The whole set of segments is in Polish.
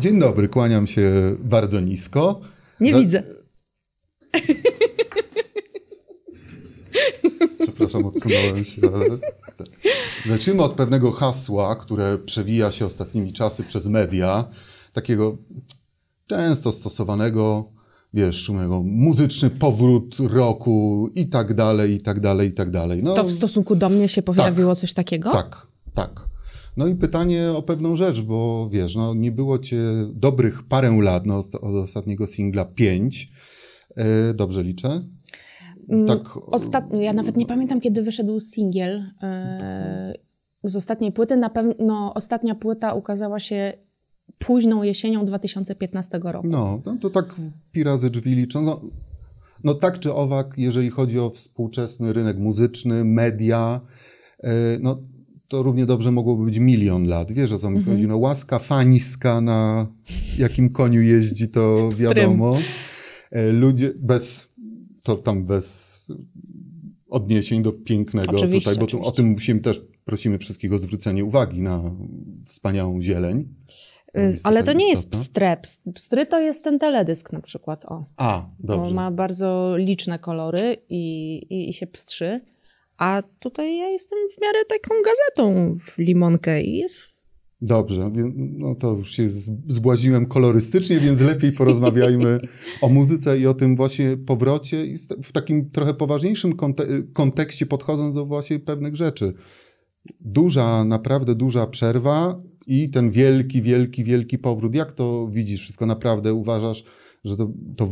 Dzień dobry, kłaniam się bardzo nisko. Nie Za- widzę. Przepraszam, odsunąłem się. ale- tak. Zacznijmy od pewnego hasła, które przewija się ostatnimi czasy przez media. Takiego często stosowanego, wiesz, szumnego, muzyczny powrót roku i tak dalej, i tak dalej, i tak dalej. No, To w stosunku do mnie się pojawiło coś takiego? Tak, tak. No i pytanie o pewną rzecz, bo wiesz, no nie było cię dobrych parę lat, no od ostatniego singla pięć. E, dobrze liczę? Tak, Ostatnio, ja nawet nie pamiętam, kiedy wyszedł singiel e, z ostatniej płyty. Na pewno ostatnia płyta ukazała się późną jesienią 2015 roku. no, no to tak pi razy drzwi liczą. No, no tak czy owak, jeżeli chodzi o współczesny rynek muzyczny, media, e, no to równie dobrze mogłoby być milion lat. Wiesz o co mi chodzi? No łaska faniska na jakim koniu jeździ, to wiadomo. E, Ludzie bez, to tam bez odniesień do pięknego Oczywiście, tutaj, bo tu, o tym musimy też, prosimy wszystkich o zwrócenie uwagi na wspaniałą zieleń. Y, Ale to nie jest istotna. pstry. Pst- Pstry to jest ten teledysk na przykład. O. A, Bo dobrze. ma bardzo liczne kolory i, i, i się pstrzy. A tutaj ja jestem w miarę taką gazetą w limonkę i jest Dobrze, no to już się zbłaziłem kolorystycznie, więc lepiej porozmawiajmy o muzyce i o tym właśnie powrocie i w takim trochę poważniejszym konte- kontekście podchodząc do właśnie pewnych rzeczy. Duża, naprawdę duża przerwa i ten wielki, wielki, wielki powrót. Jak to widzisz wszystko? Naprawdę uważasz, że to, to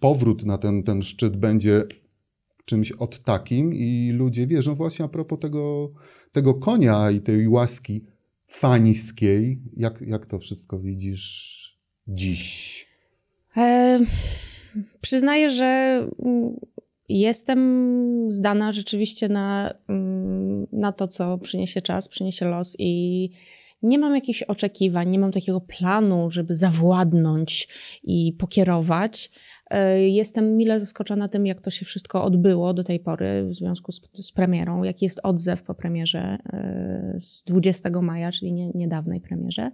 powrót na ten, ten szczyt będzie czymś od takim i ludzie wierzą właśnie a propos tego, tego konia i tej łaski faniskiej. Jak, jak to wszystko widzisz dziś? E, przyznaję, że mm, jestem zdana rzeczywiście na, mm, na to, co przyniesie czas, przyniesie los i nie mam jakichś oczekiwań, nie mam takiego planu, żeby zawładnąć i pokierować. E, Jestem mile zaskoczona tym, jak to się wszystko odbyło do tej pory w związku z, z premierą, jaki jest odzew po premierze e, z 20 maja, czyli nie, niedawnej premierze.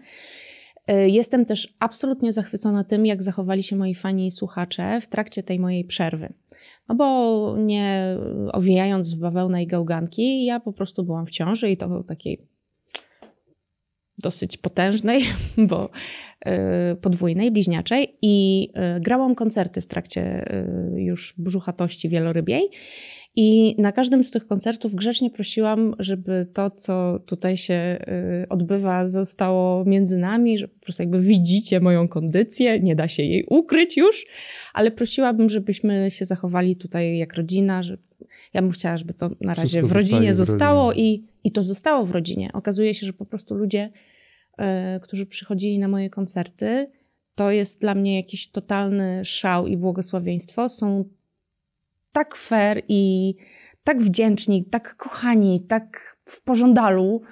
E, Jestem też absolutnie zachwycona tym, jak zachowali się moi fani i słuchacze w trakcie tej mojej przerwy. No bo nie owijając w bawełnę i gałganki, ja po prostu byłam w ciąży i to takiej dosyć potężnej, bo podwójnej, bliźniaczej i y, grałam koncerty w trakcie y, już brzuchatości wielorybiej i na każdym z tych koncertów grzecznie prosiłam, żeby to, co tutaj się y, odbywa, zostało między nami, że po prostu jakby widzicie moją kondycję, nie da się jej ukryć już, ale prosiłabym, żebyśmy się zachowali tutaj jak rodzina, że ja bym chciała, żeby to na razie Wszystko w rodzinie zostaje w zostało rodzinie. i, i to zostało w rodzinie. Okazuje się, że po prostu ludzie, którzy przychodzili na moje koncerty, to jest dla mnie jakiś totalny szał i błogosławieństwo. Są tak fair i tak wdzięczni, tak kochani, tak w pożądalu,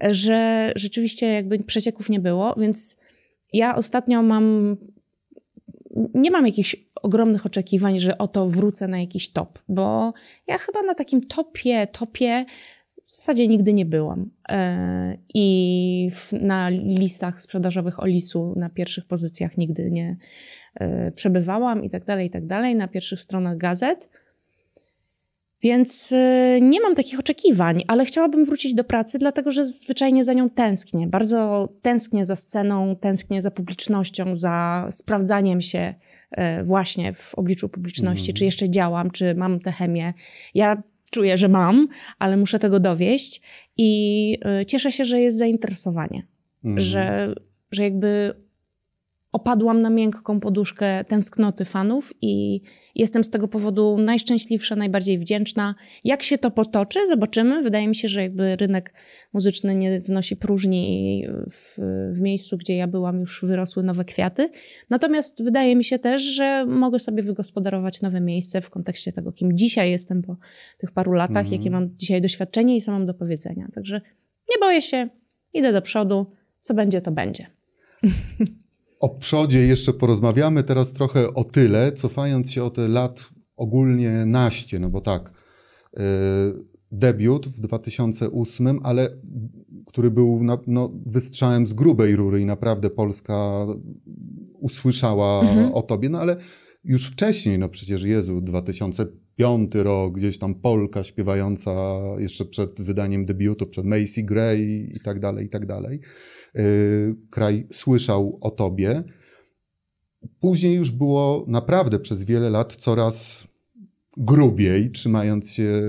że rzeczywiście jakby przecieków nie było, więc ja ostatnio mam nie mam jakichś ogromnych oczekiwań, że oto wrócę na jakiś top, bo ja chyba na takim topie, topie w zasadzie nigdy nie byłam. E, I w, na listach sprzedażowych Olisu na pierwszych pozycjach nigdy nie e, przebywałam i tak dalej, i tak dalej, na pierwszych stronach gazet. Więc y, nie mam takich oczekiwań, ale chciałabym wrócić do pracy, dlatego że zwyczajnie za nią tęsknię. Bardzo tęsknię za sceną, tęsknię za publicznością, za sprawdzaniem się właśnie w obliczu publiczności, czy jeszcze działam, czy mam tę chemię. Ja czuję, że mam, ale muszę tego dowieść i y, cieszę się, że jest zainteresowanie, że, że jakby opadłam na miękką poduszkę tęsknoty fanów i jestem z tego powodu najszczęśliwsza, najbardziej wdzięczna. Jak się to potoczy, zobaczymy. Wydaje mi się, że jakby rynek muzyczny nie znosi próżni i w, w miejscu, gdzie ja byłam, już wyrosły nowe kwiaty. Natomiast wydaje mi się też, że mogę sobie wygospodarować nowe miejsce w kontekście tego, kim dzisiaj jestem po tych paru latach, jakie mam dzisiaj doświadczenie i co mam do powiedzenia. Także nie boję się, idę do przodu. Co będzie, to będzie. O przodzie jeszcze porozmawiamy teraz trochę o tyle, cofając się o te lat ogólnie naście, no bo tak, yy, debiut w 2008, ale który był na, no, wystrzałem z grubej rury i naprawdę Polska usłyszała mhm. o tobie, no ale już wcześniej, no przecież Jezu, 2005 rok, gdzieś tam Polka śpiewająca jeszcze przed wydaniem debiutu, przed Macy Gray i tak dalej, i tak dalej. Yy, kraj słyszał o tobie. Później już było naprawdę przez wiele lat coraz grubiej, trzymając się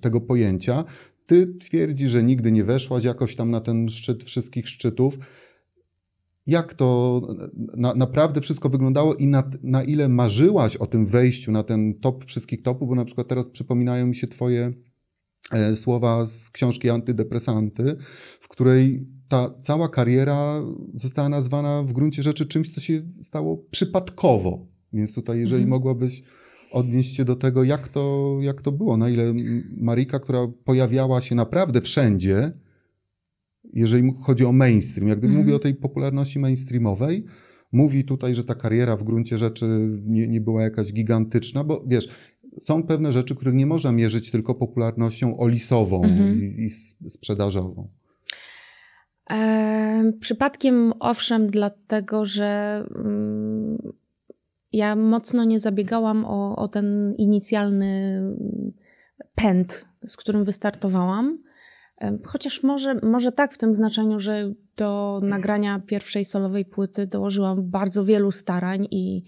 tego pojęcia. Ty twierdzi, że nigdy nie weszłaś jakoś tam na ten szczyt wszystkich szczytów. Jak to na, naprawdę wszystko wyglądało i na, na ile marzyłaś o tym wejściu na ten top wszystkich topów, bo na przykład teraz przypominają mi się twoje e, słowa z książki Antydepresanty, w której ta cała kariera została nazwana w gruncie rzeczy czymś, co się stało przypadkowo. Więc tutaj, jeżeli mhm. mogłabyś odnieść się do tego, jak to, jak to było, na ile Marika, która pojawiała się naprawdę wszędzie, jeżeli chodzi o mainstream, jak gdyby mm. mówię o tej popularności mainstreamowej, mówi tutaj, że ta kariera w gruncie rzeczy nie, nie była jakaś gigantyczna, bo wiesz, są pewne rzeczy, których nie można mierzyć tylko popularnością olisową -hmm. i, i sprzedażową. E, przypadkiem owszem, dlatego że mm, ja mocno nie zabiegałam o, o ten inicjalny pęd, z którym wystartowałam. Chociaż może, może tak w tym znaczeniu, że do nagrania pierwszej solowej płyty dołożyłam bardzo wielu starań i,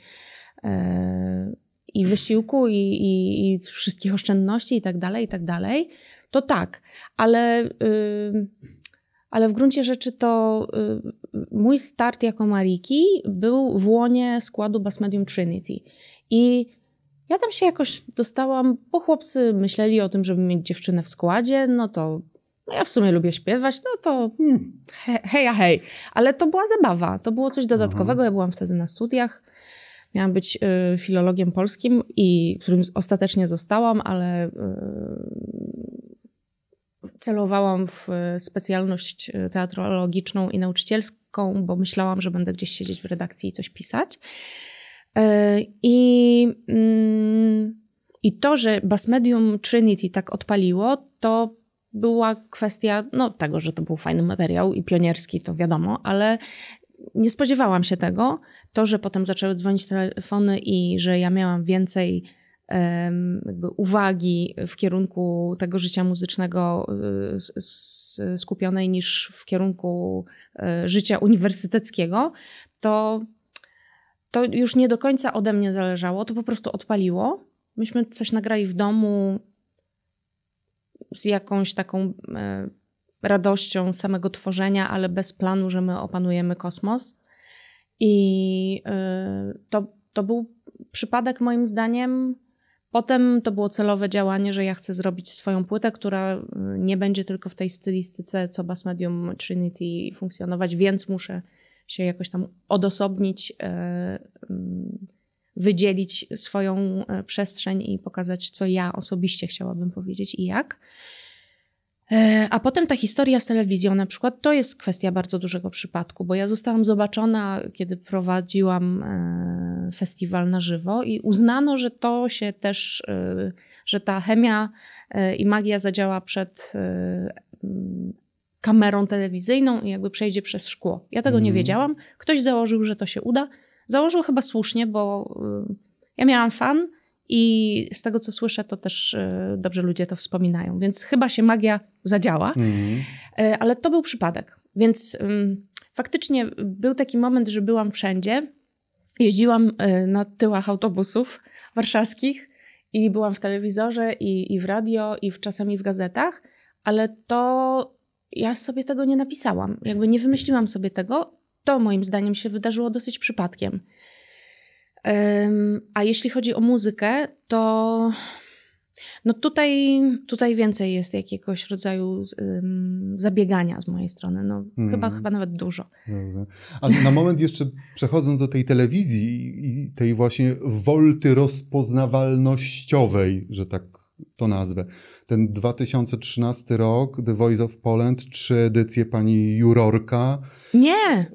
e, i wysiłku, i, i, i, wszystkich oszczędności, i tak dalej, i tak dalej. To tak, ale. Y, ale w gruncie rzeczy to y, mój start jako Mariki był w łonie składu Bass Medium Trinity. I ja tam się jakoś dostałam, bo chłopcy myśleli o tym, żeby mieć dziewczynę w składzie, no to no ja w sumie lubię śpiewać, no to hmm, he, hej, hej. Ale to była zabawa, to było coś dodatkowego. Ja byłam wtedy na studiach. Miałam być y, filologiem polskim, i którym ostatecznie zostałam, ale y, celowałam w e, specjalność e, teatrologiczną i nauczycielską, bo myślałam, że będę gdzieś siedzieć w redakcji i coś pisać. E, I, mm, i to, że Bass Medium Trinity tak odpaliło, to była kwestia no, tego, że to był fajny materiał i pionierski, to wiadomo, ale nie spodziewałam się tego. To, że potem zaczęły dzwonić telefony i że ja miałam więcej jakby uwagi w kierunku tego życia muzycznego y, skupionej niż w kierunku e, życia uniwersyteckiego, to, to już nie do końca ode mnie zależało, to po prostu odpaliło. Myśmy coś nagrali w domu z jakąś taką e, radością samego tworzenia, ale bez planu, że my opanujemy kosmos. I e, to, to był przypadek, moim zdaniem, Potem to było celowe działanie, że ja chcę zrobić swoją płytę, która y, nie będzie tylko w tej stylistyce, co Bass Medium Trinity funkcjonować, więc muszę się jakoś tam odosobnić, e, mm, wydzielić swoją e, przestrzeń i pokazać, co ja osobiście chciałabym powiedzieć i jak. E, a potem ta historia z telewizją, na przykład, to jest kwestia bardzo dużego przypadku, bo ja zostałam zobaczona, kiedy prowadziłam e, festiwal na żywo i uznano, że to się też, e, że ta chemia i magia zadziała przed kamerą telewizyjną i jakby przejdzie przez szkło. Ja tego mm. nie mhm. wiedziałam. Ktoś założył, że to się uda. Założył chyba słusznie, bo ja miałam fan, i z tego, co słyszę, to też e, dobrze ludzie to wspominają. Więc chyba się magia zadziała. Mm. Ale to był przypadek. Więc faktycznie był taki moment, że byłam wszędzie. Jeździłam e, na tyłach autobusów warszawskich i byłam w telewizorze, i, i w radio, i w, czasami w gazetach, ale to ja sobie tego nie napisałam. Jakby nie wymyśliłam sobie tego. To moim zdaniem się wydarzyło dosyć przypadkiem. A jeśli chodzi o muzykę, to no tutaj, tutaj więcej jest jakiegoś rodzaju um, zabiegania z mojej strony. No, hmm. chyba, chyba nawet dużo. Ale na moment jeszcze przechodząc do tej telewizji i tej właśnie wolty rozpoznawalnościowej, że tak to nazwę. Ten 2013 rok, The Voice of Poland, trzy edycje pani Jurorka. Nie,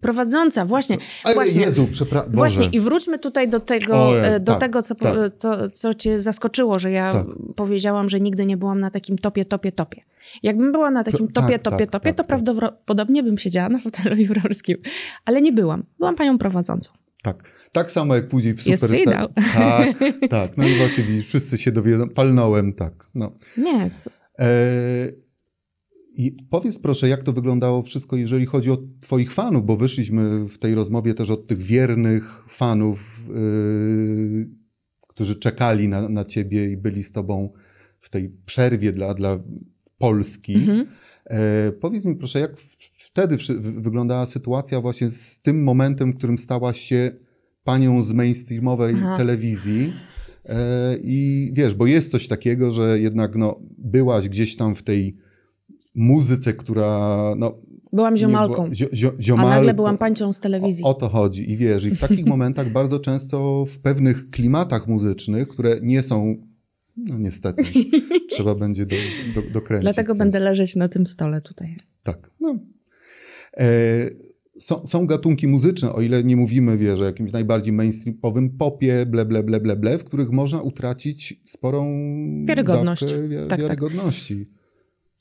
prowadząca, właśnie. Ale właśnie, Jezu, przepraszam. Właśnie i wróćmy tutaj do tego, e, do tak, tego co, tak. to, co cię zaskoczyło, że ja Tak. powiedziałam, że nigdy nie byłam na takim topie, topie, topie. Jakbym była na takim To- topie, tak, topie, tak, topie, tak, to prawdopodobnie bym siedziała na fotelu jurorskim. Ale nie byłam. Byłam panią prowadzącą. Tak. Tak samo jak później w Superstar. Tak, tak. No i właśnie widzisz, wszyscy się dowiedzą. Palnąłem, tak. No. Nie, to, E, I powiedz proszę, jak to wyglądało wszystko, jeżeli chodzi o Twoich fanów, bo wyszliśmy w tej rozmowie też od tych wiernych fanów, yy, którzy czekali na, na Ciebie i byli z Tobą w tej przerwie dla, dla Polski. mhm. E, powiedz mi proszę, jak wtedy wyglądała sytuacja właśnie z tym momentem, w którym stałaś się panią z mainstreamowej Aha. telewizji e, i wiesz, bo jest coś takiego, że jednak no, byłaś gdzieś tam w tej muzyce, która no, byłam ziomalką. była- zio, zio, A ziomalką. nagle byłam pańcią z telewizji. O, o to chodzi i wiesz, i w takich momentach bardzo często w pewnych klimatach muzycznych, które nie są, no niestety, trzeba będzie do, do, dokręcić. Dlatego będę leżeć na tym stole tutaj. Tak. No. E, są, są gatunki muzyczne, o ile nie mówimy, wiesz, o jakimś najbardziej mainstreamowym popie, ble, ble, ble, ble, ble, w których można utracić sporą Wiarygodność. dawkę wi- Tak, tak. wiarygodności.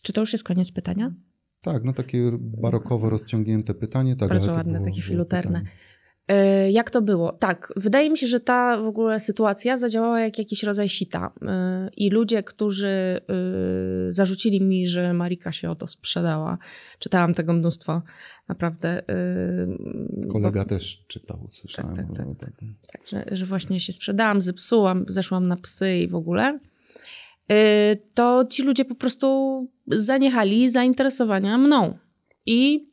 Czy to już jest koniec pytania? Tak, no takie barokowo rozciągnięte pytanie. Tak, Bardzo ładne, było- takie. E, Jak to było? Tak, wydaje mi się, że ta w ogóle sytuacja zadziałała jak jakiś rodzaj sita. E, I ludzie, którzy e, zarzucili mi, że Marika się o to sprzedała, czytałam tego mnóstwo, naprawdę. e, Kolega też czytał, słyszałem. tak, tak, no, tak. Tak, że, że właśnie się sprzedałam, zepsułam, zeszłam na psy i w ogóle, to ci ludzie po prostu zaniechali zainteresowania mną. I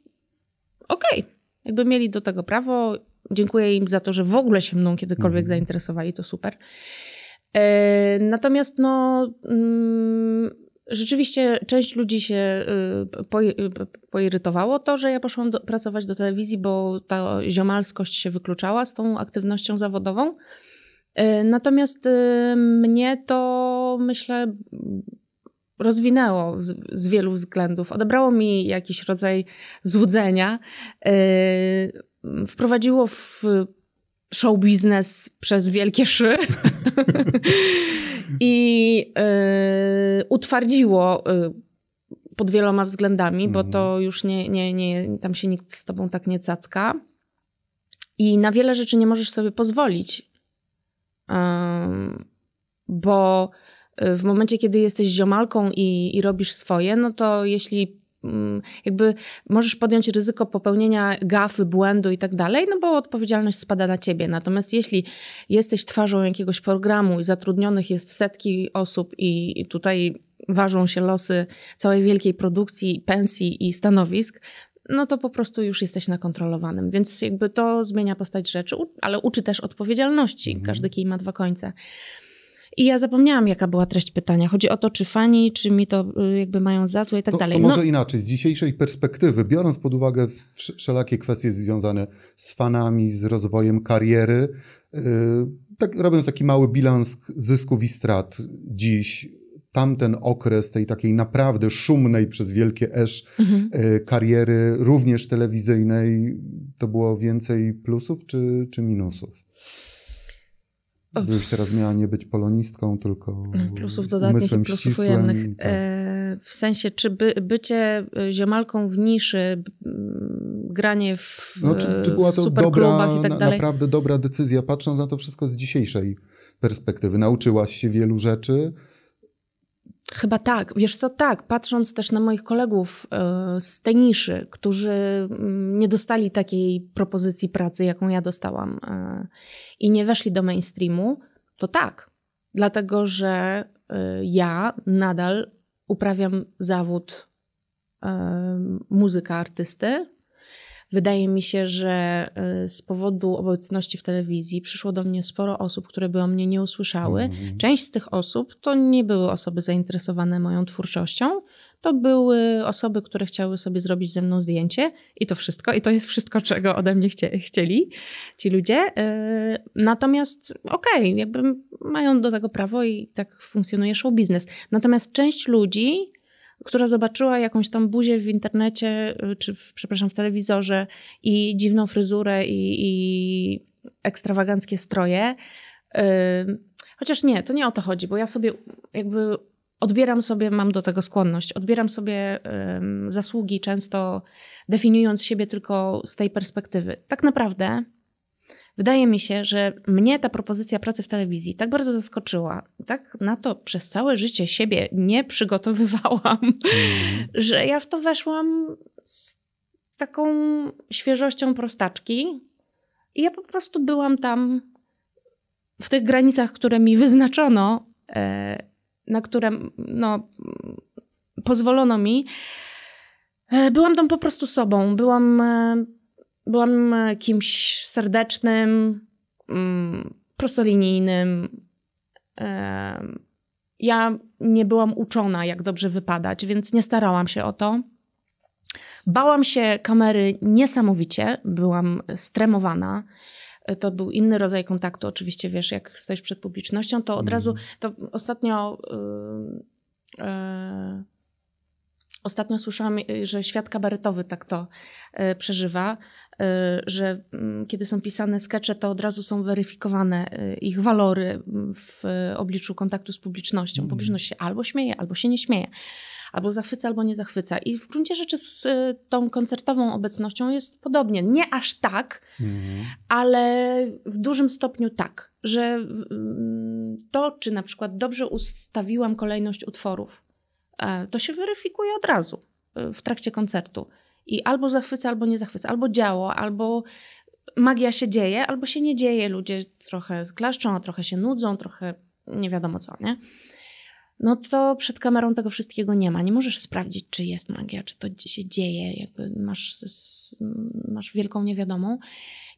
okej, jakby mieli do tego prawo. Dziękuję im za to, że w ogóle się mną kiedykolwiek Mhm. zainteresowali, to super. Y, Natomiast no, mm, rzeczywiście część ludzi się y, y, poirytowało to, że ja poszłam do, pracować do telewizji, bo ta ziomalskość się wykluczała z tą aktywnością zawodową. Y, Natomiast y, mnie to myślę rozwinęło z, z wielu względów. Odebrało mi jakiś rodzaj złudzenia. Wprowadziło w show biznes przez wielkie szy i y, utwardziło y, pod wieloma względami, bo Mhm. to już nie, nie, nie, tam się nikt z tobą tak nie cacka. I na wiele rzeczy nie możesz sobie pozwolić. Ym, bo y, w momencie, kiedy jesteś ziomalką i, i robisz swoje, no to jeśli jakby możesz podjąć ryzyko popełnienia gafy, błędu i tak dalej, no bo odpowiedzialność spada na ciebie. Natomiast jeśli jesteś twarzą jakiegoś programu i zatrudnionych jest setki osób i, i tutaj ważą się losy całej wielkiej produkcji, pensji i stanowisk, no to po prostu już jesteś na kontrolowanym. Więc jakby to zmienia postać rzeczy, ale uczy też odpowiedzialności. Mhm. Każdy kij ma dwa końce. I ja zapomniałam, jaka była treść pytania. Chodzi o to, czy fani, czy mi to y, jakby mają za złe i tak To, dalej. to No, może inaczej, z dzisiejszej perspektywy, biorąc pod uwagę wsz- wszelakie kwestie związane z fanami, z rozwojem kariery, yy, tak, robiąc taki mały bilans zysków i strat dziś, tamten okres tej takiej naprawdę szumnej przez wielkie esz mhm. yy, kariery, również telewizyjnej, to było więcej plusów czy, czy minusów? Gdybyś teraz miała nie być polonistką, tylko Plusów dodatnych i plusów ścisłym. ujemnych. tak. E, w sensie, czy by, bycie y, ziomalką w niszy, mm, granie w, No, czy, czy była to dobra, i tak dalej. naprawdę dobra decyzja, patrząc na to wszystko z dzisiejszej perspektywy? Nauczyłaś się wielu rzeczy? Chyba tak. Wiesz co, tak. Patrząc też na moich kolegów e, z tej niszy, którzy mm, nie dostali takiej propozycji pracy, jaką ja dostałam e, i nie weszli do mainstreamu, to tak. Dlatego, że e, ja nadal uprawiam zawód muzyka artysty. Wydaje mi się, że e, z powodu obecności w telewizji przyszło do mnie sporo osób, które by o mnie nie usłyszały. Mhm. Część z tych osób to nie były osoby zainteresowane moją twórczością, to były osoby, które chciały sobie zrobić ze mną zdjęcie i to wszystko. I to jest wszystko, czego ode mnie chcie, chcieli ci ludzie. E, natomiast okej, okay, jakby mają do tego prawo i tak funkcjonuje show biznes. Natomiast część ludzi, która zobaczyła jakąś tam buzię w internecie, e, czy w, przepraszam, w telewizorze i dziwną fryzurę i, i ekstrawaganckie stroje, Chociaż nie, to nie o to chodzi, bo ja sobie jakby odbieram sobie, mam do tego skłonność, odbieram sobie zasługi, często definiując siebie tylko z tej perspektywy. Tak naprawdę wydaje mi się, że mnie ta propozycja pracy w telewizji tak bardzo zaskoczyła, tak na to przez całe życie siebie nie przygotowywałam, mm. że ja w to weszłam z taką świeżością prostaczki i ja po prostu byłam tam w tych granicach, które mi wyznaczono, e, na które no, pozwolono mi, e, byłam tam po prostu sobą. Byłam, e, byłam kimś serdecznym, mm, prostolinijnym. Ja nie byłam uczona, jak dobrze wypadać, więc nie starałam się o to. Bałam się kamery niesamowicie, byłam stremowana to był inny rodzaj kontaktu. Oczywiście, wiesz, jak stoisz przed publicznością, to od mm. razu, to ostatnio. Yy, yy, ostatnio słyszałam, że świat kabaretowy tak to yy, przeżywa, że mm, kiedy są pisane skecze, to od razu są weryfikowane ich walory w obliczu kontaktu z publicznością. Mm. Publiczność się albo śmieje, albo się nie śmieje albo zachwyca, albo nie zachwyca. I w gruncie rzeczy z y, tą koncertową obecnością jest podobnie. Nie aż tak, mhm. ale w dużym stopniu tak, że mm, to, czy na przykład dobrze ustawiłam kolejność utworów, e, to się weryfikuje od razu w trakcie koncertu. I albo zachwyca, albo nie zachwyca, albo działo, albo magia się dzieje, albo się nie dzieje. Ludzie trochę klaszczą, a trochę się nudzą, trochę nie wiadomo co, nie? no to przed kamerą tego wszystkiego nie ma. Nie możesz sprawdzić, czy jest magia, czy to się dzieje, jakby masz, masz wielką niewiadomą.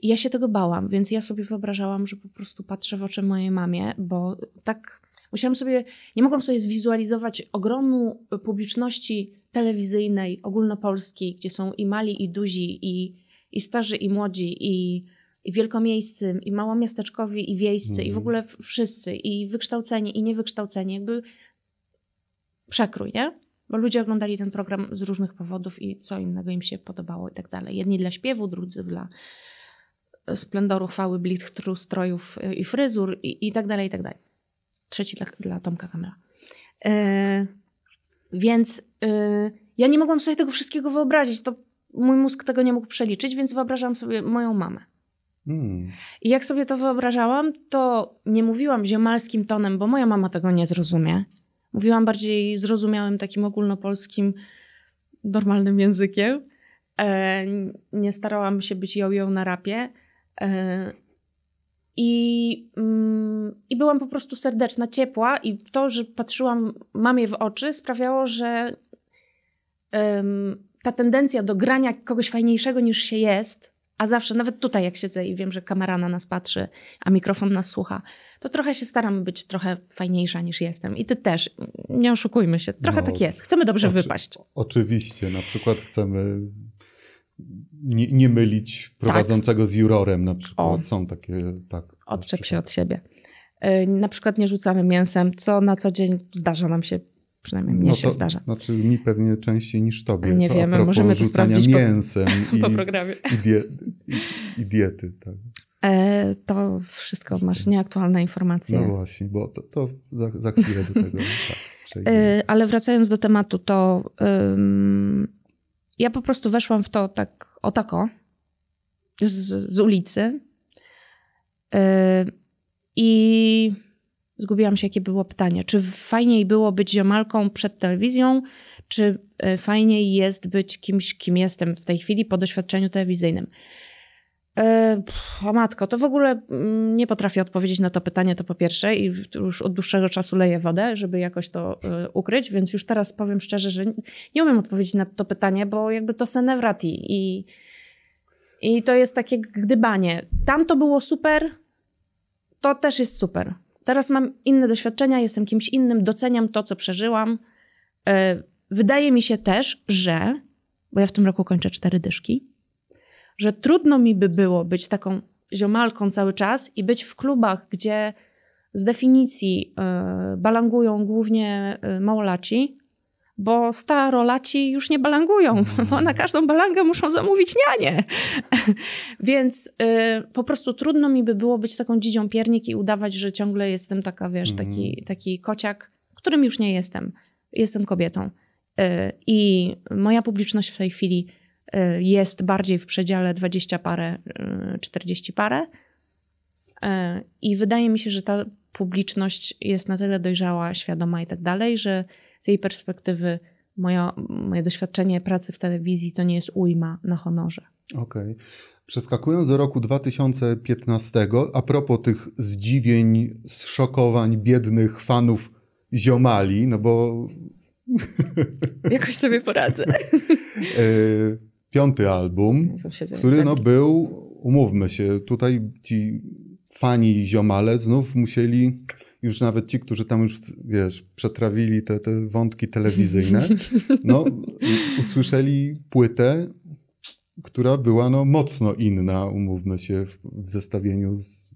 I ja się tego bałam, więc ja sobie wyobrażałam, że po prostu patrzę w oczy mojej mamie, bo tak musiałam sobie, nie mogłam sobie zwizualizować ogromu publiczności telewizyjnej, ogólnopolskiej, gdzie są i mali, i duzi, i, i starzy, i młodzi, i, i wielkomiejscy, i małomiasteczkowi, i wiejscy, mm. i w mhm. ogóle wszyscy, i wykształceni, i niewykształceni. Jakby przekrój, nie? Bo ludzie oglądali ten program z różnych powodów i co innego im się podobało i tak dalej. Jedni dla śpiewu, drudzy dla splendoru, chwały, blichtru, strojów i fryzur i, i tak dalej, i tak dalej. Trzeci dla, dla Tomka Kamera. E, więc e, ja nie mogłam sobie tego wszystkiego wyobrazić. To mój mózg tego nie mógł przeliczyć, więc wyobrażałam sobie moją mamę. Hmm. I jak sobie to wyobrażałam, to nie mówiłam ziomalskim tonem, bo moja mama tego nie zrozumie. Mówiłam bardziej zrozumiałym, takim ogólnopolskim, normalnym językiem. E, nie starałam się być joją na rapie. E, i, mm, I byłam po prostu serdeczna, ciepła, i to, że patrzyłam mamie w oczy, sprawiało, że ta tendencja do grania kogoś fajniejszego niż się jest, a zawsze, nawet tutaj jak siedzę i wiem, że kamera na nas patrzy, a mikrofon nas słucha, to trochę się staram być trochę fajniejsza niż jestem. I ty też, nie oszukujmy się, trochę no, tak jest. Chcemy dobrze oczy, wypaść. Oczywiście, na przykład chcemy nie, nie mylić prowadzącego tak. z jurorem na przykład. O. Są takie, tak. Odczep się od siebie. Yy, na przykład nie rzucamy mięsem, co na co dzień zdarza nam się Przynajmniej mnie no to, się zdarza. Znaczy mi pewnie częściej niż tobie. Nie wiemy, możemy to sprawdzić mięsem po, i, po programie. I, die, i, i diety. Tak. E, to wszystko masz nieaktualne informacje. No właśnie, bo to, to za, za, chwilę do tego tak, e, Ale wracając do tematu, to ym, ja po prostu weszłam w to tak o tako z, z ulicy yy, i zgubiłam się, jakie było pytanie. Czy fajniej było być ziomalką przed telewizją, czy e, fajniej jest być kimś, kim jestem w tej chwili po doświadczeniu telewizyjnym? E, o matko, to w ogóle mm, nie potrafię odpowiedzieć na to pytanie, to po pierwsze, i już od dłuższego czasu leję wodę, żeby jakoś to e, ukryć, więc już teraz powiem szczerze, że nie umiem odpowiedzieć na to pytanie, bo jakby to senewrati i, i to jest takie gdybanie. Tam to było super, to też jest super. Teraz mam inne doświadczenia, jestem kimś innym, doceniam to, co przeżyłam. E, wydaje mi się też, że, bo ja w tym roku kończę cztery dyszki, że trudno mi by było być taką ziomalką cały czas i być w klubach, gdzie z definicji y, balangują głównie y, małolaci, bo starolaci już nie balangują, mm. bo na każdą balangę muszą zamówić nianie. Więc y, po prostu trudno mi by było być taką dzidzią piernik i udawać, że ciągle jestem taka, wiesz, mm. taki, taki kociak, którym już nie jestem. Jestem kobietą. Y, I moja publiczność w tej chwili jest bardziej w przedziale 20 parę, 40 parę. I wydaje mi się, że ta publiczność jest na tyle dojrzała, świadoma i tak dalej, że z jej perspektywy moja, moje doświadczenie pracy w telewizji to nie jest ujma na honorze. Okej. Okay. Przeskakując do roku 2015, a propos tych zdziwień, zszokowań biednych fanów ziomali, no bo... Jakoś sobie poradzę. Piąty album, który no był, umówmy się, tutaj ci fani ziomale znów musieli już nawet ci, którzy tam już, wiesz, przetrawili te, te wątki telewizyjne, no, usłyszeli płytę, która była no, mocno inna, umówmy się, w, w zestawieniu z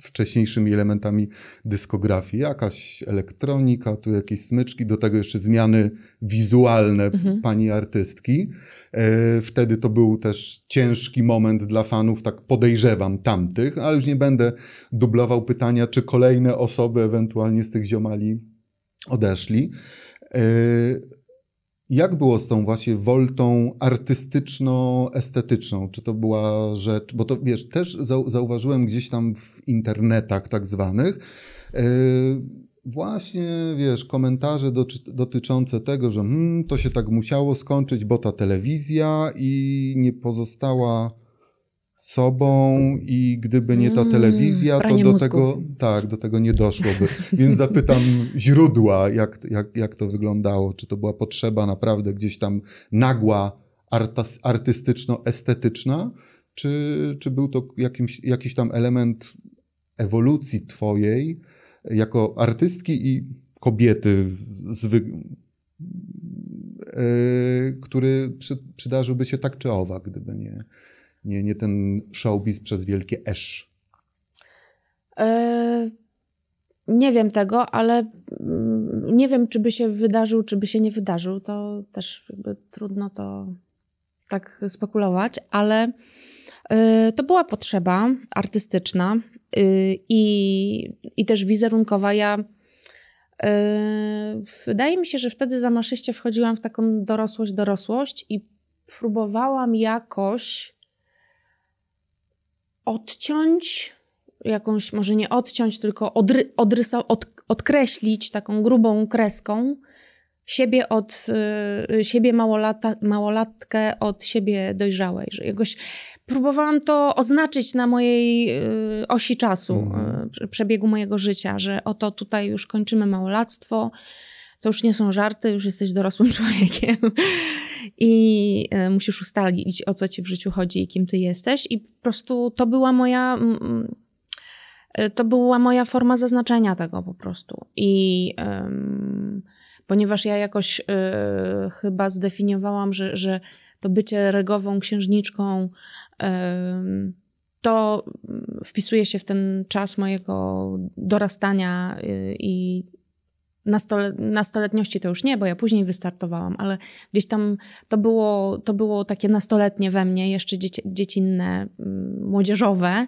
wcześniejszymi elementami dyskografii. Jakaś elektronika, tu jakieś smyczki, do tego jeszcze zmiany wizualne mhm. pani artystki. E, wtedy to był też ciężki moment dla fanów, tak podejrzewam, tamtych, ale już nie będę dublował pytania, czy kolejne osoby ewentualnie z tych ziomali odeszli. E, jak było z tą właśnie woltą artystyczno-estetyczną? Czy to była rzecz, bo to wiesz, też zauważyłem gdzieś tam w internetach tak zwanych, e, właśnie, wiesz, komentarze dotyczące tego, że hmm, to się tak musiało skończyć, bo ta telewizja i nie pozostała sobą i gdyby nie ta mm, telewizja, to do tego, tak, do tego nie doszłoby. Więc zapytam źródła, jak, jak, jak to wyglądało. Czy to była potrzeba naprawdę gdzieś tam nagła, artystyczno-estetyczna, czy, czy był to jakimś, jakiś tam element ewolucji twojej, jako artystki i kobiety. Yy, który przy, przydarzyłby się tak czy owak, gdyby nie, nie, nie ten showbiz przez wielkie esz. E, nie wiem tego, ale mm, nie wiem, czy by się wydarzył, czy by się nie wydarzył. To też trudno to tak spekulować, ale e, to była potrzeba artystyczna i, i też wizerunkowa. Ja y, wydaje mi się, że wtedy za maszyście wchodziłam w taką dorosłość, dorosłość i próbowałam jakoś odciąć jakąś, może nie odciąć, tylko odry, od, odkreślić taką grubą kreską siebie od y, siebie małolata, małolatkę od siebie dojrzałej, że jakoś próbowałam to oznaczyć na mojej y, osi czasu, mm. przebiegu mojego życia, że oto tutaj już kończymy małolactwo, to już nie są żarty, już jesteś dorosłym człowiekiem i y, musisz ustalić, o co ci w życiu chodzi i kim ty jesteś. I po prostu to była moja. To była moja forma zaznaczenia tego po prostu. I um, ponieważ ja jakoś y, chyba zdefiniowałam, że, że to bycie regową księżniczką to wpisuje się w ten czas mojego dorastania y, i nastole, nastoletniości to już nie, bo ja później wystartowałam, ale gdzieś tam to było, to było takie nastoletnie we mnie, jeszcze dzieci, dziecinne, mm, młodzieżowe,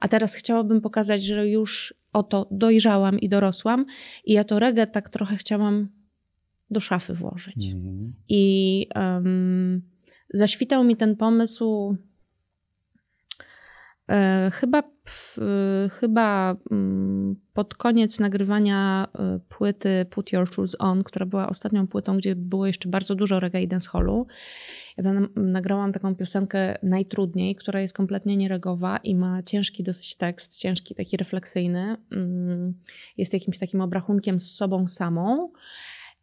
a teraz chciałabym pokazać, że już oto dojrzałam i dorosłam i ja to reggae tak trochę chciałam do szafy włożyć. Mm. I um, zaświtał mi ten pomysł chyba, e, chyba mm, pod koniec nagrywania e, płyty Put Your Shoes On, która była ostatnią płytą, gdzie było jeszcze bardzo dużo reggae i dancehallu, ja tam nagrałam taką piosenkę najtrudniej, która jest kompletnie nieregowa i ma ciężki dosyć tekst, ciężki, taki refleksyjny. Mm, jest jakimś takim obrachunkiem z sobą samą.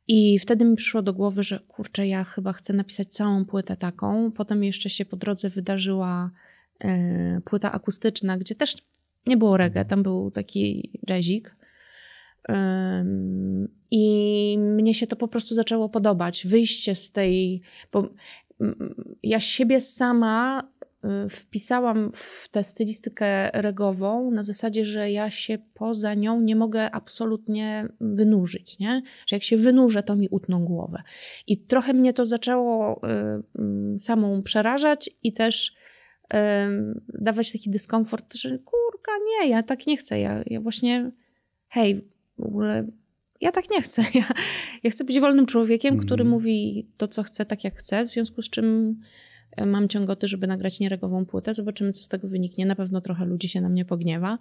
I wtedy mi przyszło do głowy, że kurczę, ja chyba chcę napisać całą płytę taką. Potem jeszcze się po drodze wydarzyła E, płyta akustyczna, gdzie też nie było reggae, tam był taki rezik. I mnie się to po prostu zaczęło podobać. Wyjście z tej. Bo ja siebie sama y, wpisałam w tę stylistykę regową na zasadzie, że ja się poza nią nie mogę absolutnie wynurzyć, nie? Że jak się wynurzę, to mi utną głowę. I trochę mnie to zaczęło y, samą przerażać i też y, dawać taki dyskomfort, że kurka, nie, ja tak nie chcę. Ja, ja właśnie, hej, w ogóle ja tak nie chcę. Ja, ja chcę być wolnym człowiekiem, mm. który mhm. mówi to, co chce, tak jak chce, w związku z czym e, mam ciągoty, żeby nagrać nieregową płytę. Zobaczymy, co z tego wyniknie. Na pewno trochę ludzi się na mnie pogniewa,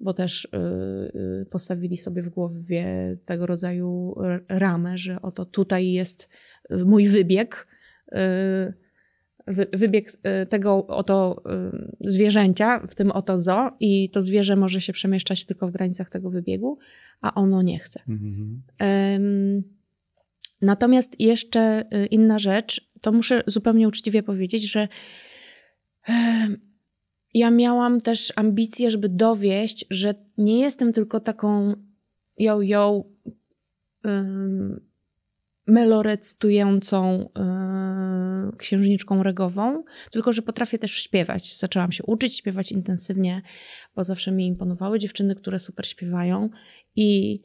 bo też yy, postawili sobie w głowie tego rodzaju ramę, że oto tutaj jest mój wybieg. Yy, wybieg tego oto zwierzęcia, w tym oto zo i to zwierzę może się przemieszczać tylko w granicach tego wybiegu, a ono nie chce. Mhm. Um, natomiast jeszcze y, inna rzecz, to muszę zupełnie uczciwie powiedzieć, że ja miałam też ambicję, żeby dowieść, że nie jestem tylko taką yo, yo, um, melorecytującą yy, księżniczką regową, tylko że potrafię też śpiewać. Zaczęłam się uczyć śpiewać intensywnie, bo zawsze mi imponowały dziewczyny, które super śpiewają i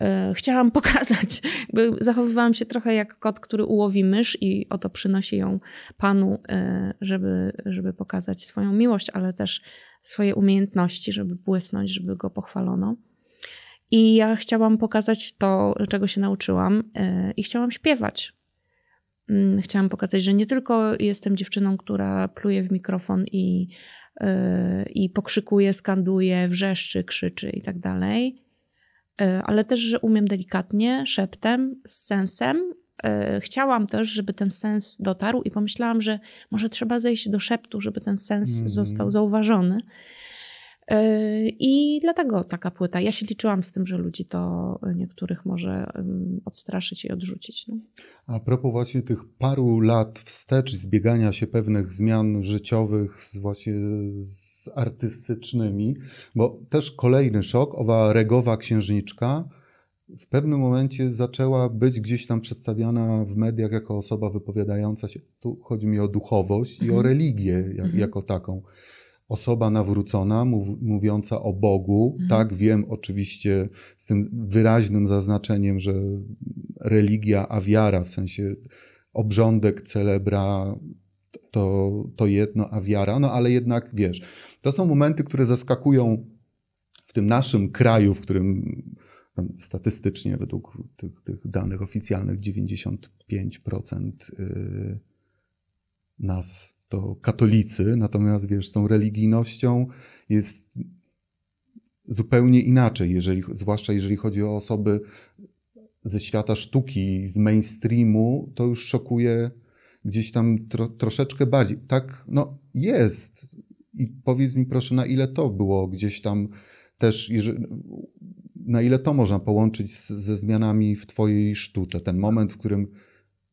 e, chciałam pokazać, jakby zachowywałam się trochę jak kot, który ułowi mysz i oto przynosi ją panu, e, żeby, żeby pokazać swoją miłość, ale też swoje umiejętności, żeby błysnąć, żeby go pochwalono. I ja chciałam pokazać to, czego się nauczyłam, e, i chciałam śpiewać. Mm, chciałam pokazać, że nie tylko jestem dziewczyną, która pluje w mikrofon i, i pokrzykuje, skanduje, wrzeszczy, krzyczy i tak dalej, E, ale też, że umiem delikatnie, szeptem, z sensem. E, chciałam też, żeby ten sens dotarł i pomyślałam, że może trzeba zejść do szeptu, żeby ten sens mm. został zauważony. E, I dlatego taka płyta. Ja się liczyłam z tym, że ludzi to niektórych może odstraszyć i odrzucić. No. A propos właśnie tych paru lat wstecz, zbiegania się pewnych zmian życiowych z właśnie z artystycznymi, bo też kolejny szok, owa regowa księżniczka w pewnym momencie zaczęła być gdzieś tam przedstawiana w mediach jako osoba wypowiadająca się, tu chodzi mi o duchowość mhm. i o mhm. religię jak, mhm. jako taką osoba nawrócona, mów, mówiąca o Bogu. Mhm. Tak, wiem oczywiście z tym wyraźnym zaznaczeniem, że religia, a wiara, w sensie obrządek, celebra, to, to jedno, a wiara, no ale jednak wiesz, to są momenty, które zaskakują w tym naszym kraju, w którym statystycznie według tych, tych danych oficjalnych 95% y, nas to katolicy, natomiast wiesz, tą religijnością jest zupełnie inaczej, jeżeli, zwłaszcza jeżeli chodzi o osoby ze świata sztuki, z mainstreamu, to już szokuje gdzieś tam tro, troszeczkę bardziej. Tak, no jest. I powiedz mi proszę, na ile to było gdzieś tam też, na ile to można połączyć z, ze zmianami w Twojej sztuce? Ten moment, w którym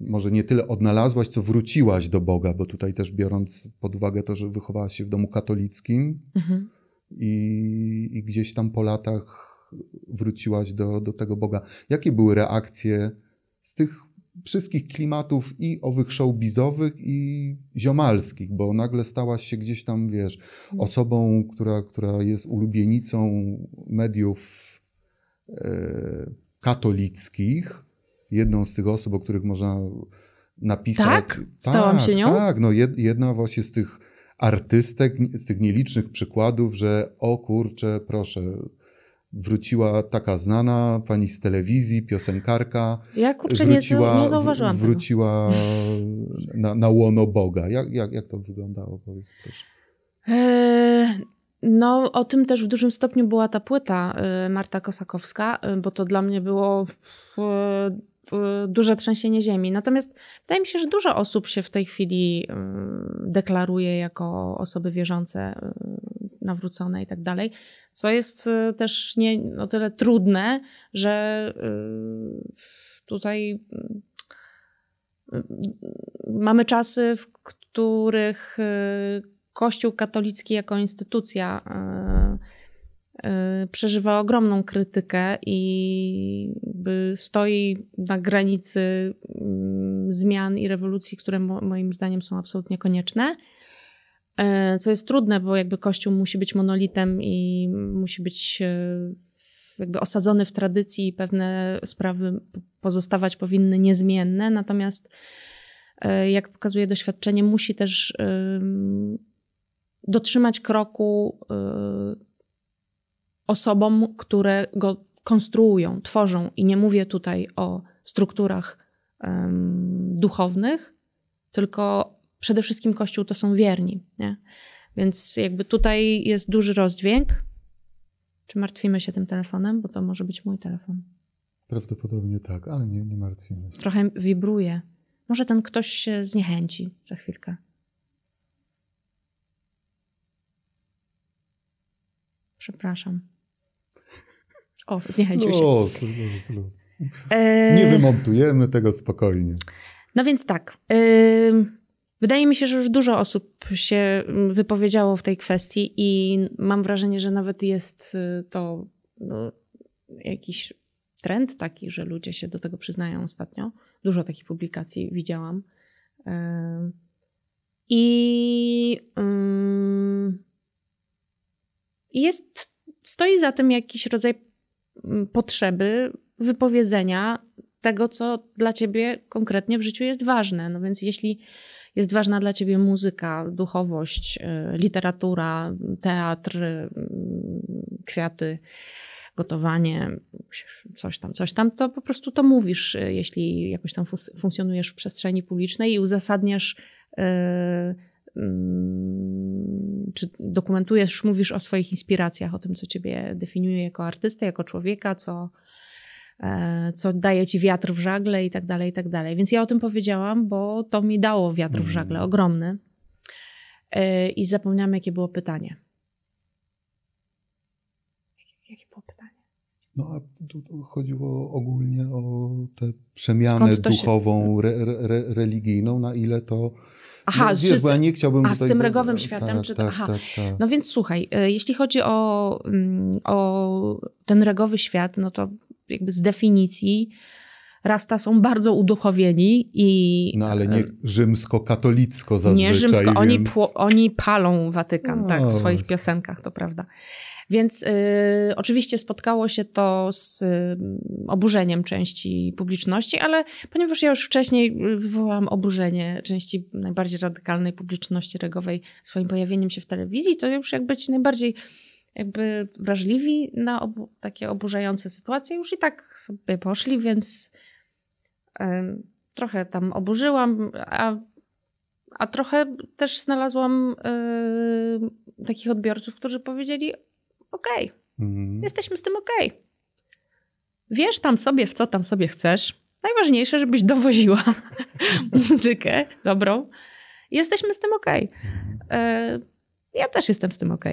może nie tyle odnalazłaś, co wróciłaś do Boga, bo tutaj też biorąc pod uwagę to, że wychowałaś się w domu katolickim mhm. i, i, gdzieś tam po latach wróciłaś do, do tego Boga. Jakie były reakcje z tych wszystkich klimatów i owych showbizowych i ziomalskich, bo nagle stałaś się gdzieś tam, wiesz, mhm. osobą, która, która jest ulubienicą mediów e, katolickich, jedną z tych osób, o których można napisać. Tak? Stałam tak, się nią? Tak, no jedna właśnie z tych artystek, z tych nielicznych przykładów, że o kurczę, proszę, wróciła taka znana pani z telewizji, piosenkarka. Ja kurczę, wróciła, nie, nie zauważyłam Wróciła na, na łono Boga. Jak, jak, jak to wyglądało, powiedz proszę. Eee, no, o tym też w dużym stopniu była ta płyta y, Marta Kosakowska, y, bo to dla mnie było duże trzęsienie ziemi. Natomiast wydaje mi się, że dużo osób się w tej chwili y, deklaruje jako osoby wierzące, nawrócone i tak dalej, co jest też nie o tyle trudne, że tutaj mamy czasy, w których Kościół katolicki jako instytucja y, przeżywa ogromną krytykę i stoi na granicy mm, zmian i rewolucji, które moim zdaniem są absolutnie konieczne. E, co jest trudne, bo jakby Kościół musi być monolitem i musi być e, jakby osadzony w tradycji i pewne sprawy pozostawać powinny niezmienne. Natomiast jak pokazuje doświadczenie, musi też dotrzymać kroku osobom, które go konstruują, tworzą. I nie mówię tutaj o strukturach duchownych, tylko przede wszystkim Kościół to są wierni, nie? Więc jakby tutaj jest duży rozdźwięk. Czy martwimy się tym telefonem? Bo to może być mój telefon. Prawdopodobnie tak, ale nie, nie martwimy się. Trochę wibruje. Może ten ktoś się zniechęci za chwilkę. Przepraszam. O, zniechęcił się. Los, los, los. E... Nie wymontujemy tego spokojnie. No więc tak. Yy... Wydaje mi się, że już dużo osób się mm, wypowiedziało w tej kwestii i mam wrażenie, że nawet jest y, to no, jakiś trend taki, że ludzie się do tego przyznają ostatnio. Dużo takich publikacji widziałam. I jest, stoi za tym jakiś rodzaj mm, potrzeby wypowiedzenia tego, co dla ciebie konkretnie w życiu jest ważne. No więc jeśli jest ważna dla ciebie muzyka, duchowość, y, literatura, teatr, y, kwiaty, gotowanie, coś tam, coś tam, to po prostu to mówisz, y, jeśli jakoś tam funkcjonujesz w przestrzeni publicznej i uzasadniasz mm, czy dokumentujesz, mówisz o swoich inspiracjach, o tym, co ciebie definiuje jako artystę, jako człowieka, co, E, co daje ci wiatr w żagle i tak dalej, i tak dalej. Więc ja o tym powiedziałam, bo to mi dało wiatr w mm. żagle, ogromny. E, I zapomniałam, jakie było pytanie. Jakie było pytanie? No, a tu chodziło ogólnie o tę przemianę duchową, się... re, re, religijną, na ile to Aha, no, wiesz, bo ja nie chciałbym A z tym regowym światem? Tak, czy... tak, Aha. Tak, tak. No więc słuchaj, e, jeśli chodzi o, mm, o ten regowy świat, no to jakby z definicji Rasta są bardzo uduchowieni i... No ale nie rzymsko-katolicko zazwyczaj. Nie rzymsko, więc... oni, oni palą Watykan, tak, w swoich piosenkach, to prawda. Więc y, oczywiście spotkało się to z y, oburzeniem części publiczności, ale ponieważ ja już wcześniej wywołałam oburzenie części najbardziej radykalnej publiczności regowej swoim pojawieniem się w telewizji, to już jakby ci najbardziej jakby wrażliwi na obu, takie oburzające sytuacje, już i tak sobie poszli, więc y, trochę tam oburzyłam, a, a trochę też znalazłam y, takich odbiorców, którzy powiedzieli: OK, mhm. jesteśmy z tym OK. Wiesz tam sobie, w co tam sobie chcesz. Najważniejsze, żebyś dowoziła muzykę dobrą. Jesteśmy z tym OK. Y, ja też jestem z tym OK.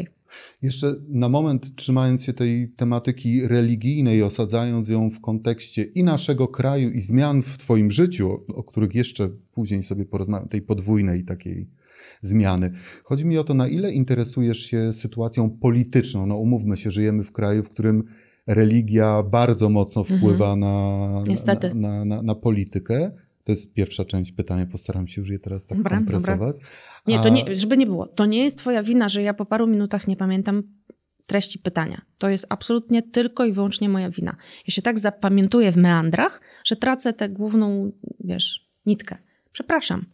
Jeszcze na moment trzymając się tej tematyki religijnej, osadzając ją w kontekście i naszego kraju, i zmian w Twoim życiu, o których jeszcze później sobie porozmawiam, tej podwójnej takiej zmiany. Chodzi mi o to, na ile interesujesz się sytuacją polityczną. No umówmy się, żyjemy w kraju, w którym religia bardzo mocno wpływa mhm. na, na, na, na, na politykę. To jest pierwsza część pytania, postaram się już je teraz tak dobra, kompresować. Dobra. Nie, to nie, żeby nie było, to nie jest twoja wina, że ja po paru minutach nie pamiętam treści pytania. To jest absolutnie tylko i wyłącznie moja wina. Ja się tak zapamiętuję w meandrach, że tracę tę główną, wiesz, nitkę. Przepraszam.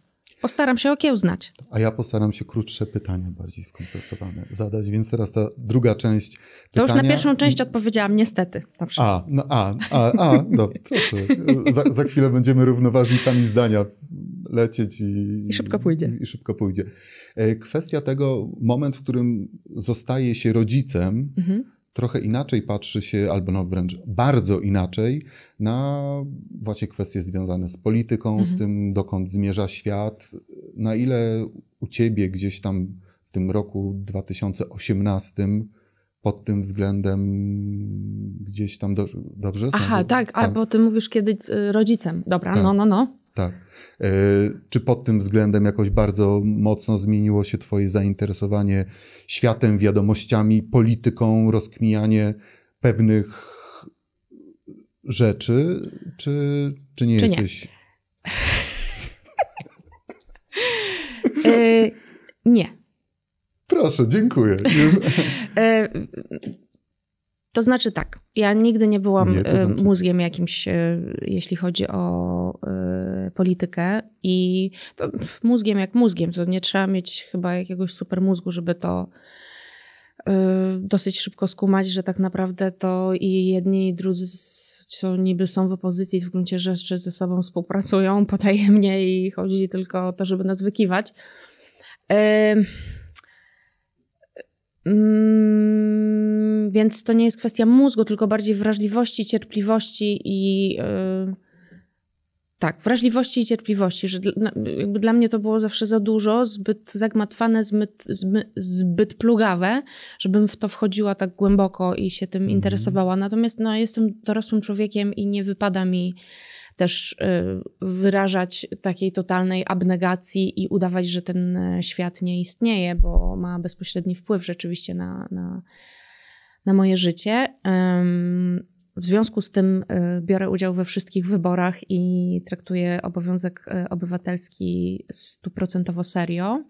Postaram się okiełznać. A ja postaram się krótsze pytania, bardziej skompresowane zadać, więc teraz ta druga część pytania... To już na pierwszą część odpowiedziałam niestety. A, no, a, a, a, no proszę. Za, za chwilę będziemy równoważnikami zdania lecieć i, I szybko pójdzie. I, I, szybko pójdzie. E, kwestia tego, moment, w którym zostaje się rodzicem, mhm. Trochę inaczej patrzy się, albo no wręcz bardzo inaczej, na właśnie kwestie związane z polityką, mhm. z tym, dokąd zmierza świat, na ile u ciebie gdzieś tam w tym roku 2018 pod tym względem gdzieś tam do, dobrze? Aha, tak, tak, albo ty mówisz kiedy y, rodzicem. Dobra, tak. no, no, no. Tak. E, czy pod tym względem jakoś bardzo mocno zmieniło się Twoje zainteresowanie światem, wiadomościami, polityką, rozkmijanie pewnych rzeczy, czy, czy nie Czy nie? jesteś. E, nie. Proszę, dziękuję. E, to znaczy tak, ja nigdy nie byłam Nie, to e, znaczy- mózgiem jakimś, e, jeśli chodzi o e, politykę i to mózgiem jak mózgiem, to nie trzeba mieć chyba jakiegoś super mózgu, żeby to dosyć szybko skumać, że tak naprawdę to i jedni i drudzy, co niby są w opozycji, w gruncie rzeczy ze sobą współpracują potajemnie i chodzi tylko o to, żeby nas wykiwać. Mm, więc to nie jest kwestia mózgu, tylko bardziej wrażliwości, cierpliwości i. Yy, tak, wrażliwości i cierpliwości, że dla, jakby dla mnie to było zawsze za dużo, zbyt zagmatwane, zbyt, zbyt, zbyt plugawe, żebym w to wchodziła tak głęboko i się tym interesowała. Natomiast no, jestem dorosłym człowiekiem i nie wypada mi też y, wyrażać takiej totalnej abnegacji i udawać, że ten e, świat nie istnieje, bo ma bezpośredni wpływ rzeczywiście na, na, na moje życie. W związku z tym y, biorę udział we wszystkich wyborach i traktuję obowiązek y, obywatelski stuprocentowo serio.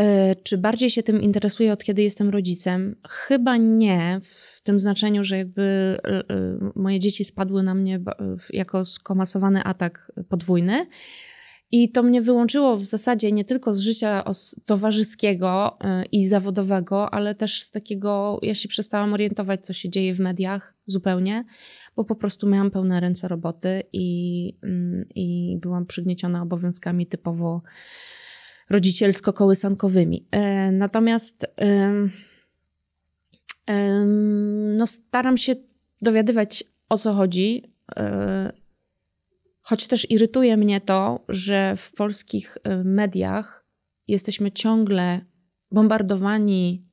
Y, Czy bardziej się tym interesuję od kiedy jestem rodzicem? Chyba nie, w tym znaczeniu, że jakby moje dzieci spadły na mnie jako skomasowany atak podwójny. I to mnie wyłączyło w zasadzie nie tylko z życia towarzyskiego y, i zawodowego, ale też z takiego, ja się przestałam orientować, co się dzieje w mediach zupełnie, bo po prostu miałam pełne ręce roboty i, mm, i byłam przygnieciona obowiązkami typowo rodzicielsko-kołysankowymi. E, Natomiast no staram się dowiadywać o co chodzi, e, choć też irytuje mnie to, że w polskich e, mediach jesteśmy ciągle bombardowani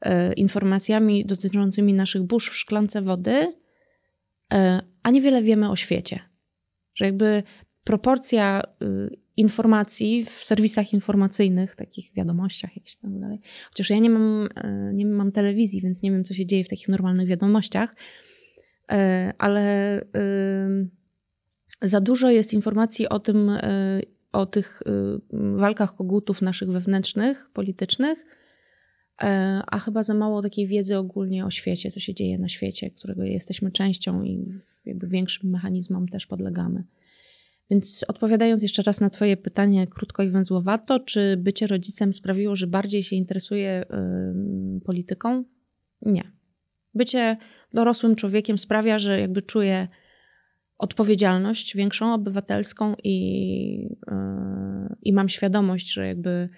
e, informacjami dotyczącymi naszych burz w szklance wody, e, a niewiele wiemy o świecie. Że jakby proporcja y, informacji w serwisach informacyjnych, takich wiadomościach jakichś tam dalej. Chociaż ja nie mam, nie mam telewizji, więc nie wiem, co się dzieje w takich normalnych wiadomościach, ale y, za dużo jest informacji o tym, y, o tych y, walkach kogutów naszych wewnętrznych, politycznych, e, a chyba za mało takiej wiedzy ogólnie o świecie, co się dzieje na świecie, którego jesteśmy częścią i jakby większym mechanizmom też podlegamy. Więc odpowiadając jeszcze raz na Twoje pytanie krótko i węzłowato, czy bycie rodzicem sprawiło, że bardziej się interesuje ym, polityką? Nie. Bycie dorosłym człowiekiem sprawia, że jakby czuję odpowiedzialność większą, obywatelską i, yy, i mam świadomość, że jakby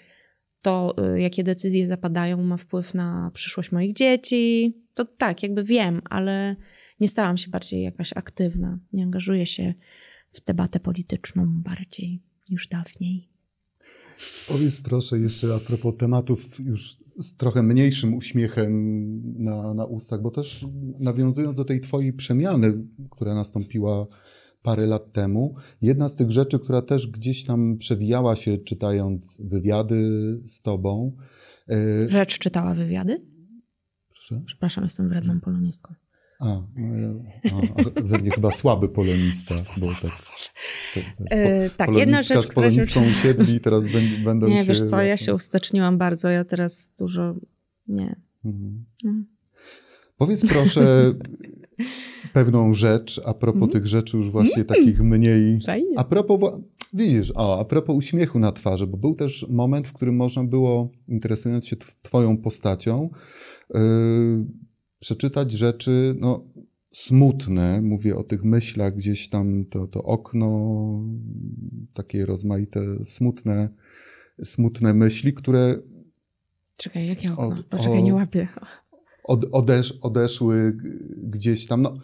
to, yy, jakie decyzje zapadają, ma wpływ na przyszłość moich dzieci. To tak, jakby wiem, ale nie stałam się bardziej jakaś aktywna. Nie angażuję się w debatę polityczną bardziej niż dawniej. Powiedz proszę jeszcze a propos tematów już z trochę mniejszym uśmiechem na, na ustach, bo też nawiązując do tej twojej przemiany, która nastąpiła parę lat temu, jedna z tych rzeczy, która też gdzieś tam przewijała się czytając wywiady z tobą. e, Rzecz czytała wywiady? proszę? Przepraszam, jestem wredną polonistką. A, no ja- a, a ze mnie chyba słaby polonista, bo tak. E, tak, polonistka jedna rzecz, z która się... siedli i teraz będą, Nie, się... wiesz co, ja się usteczniłam bardzo, ja teraz dużo... Nie. Mhm. Mhm. Powiedz proszę pewną rzecz a propos Mhm. tych rzeczy już właśnie takich mniej. Fajnie. A propos, widzisz, o, a propos uśmiechu na twarzy, bo był też moment, w którym można było, interesując się tw- twoją postacią, yy, przeczytać rzeczy, no, smutne, mówię o tych myślach gdzieś tam, to, to okno, takie rozmaite, smutne, smutne myśli, które Czekaj, jakie okno? Od- Poczekaj, o- nie łapię. od, odesz, odeszły gdzieś tam. No,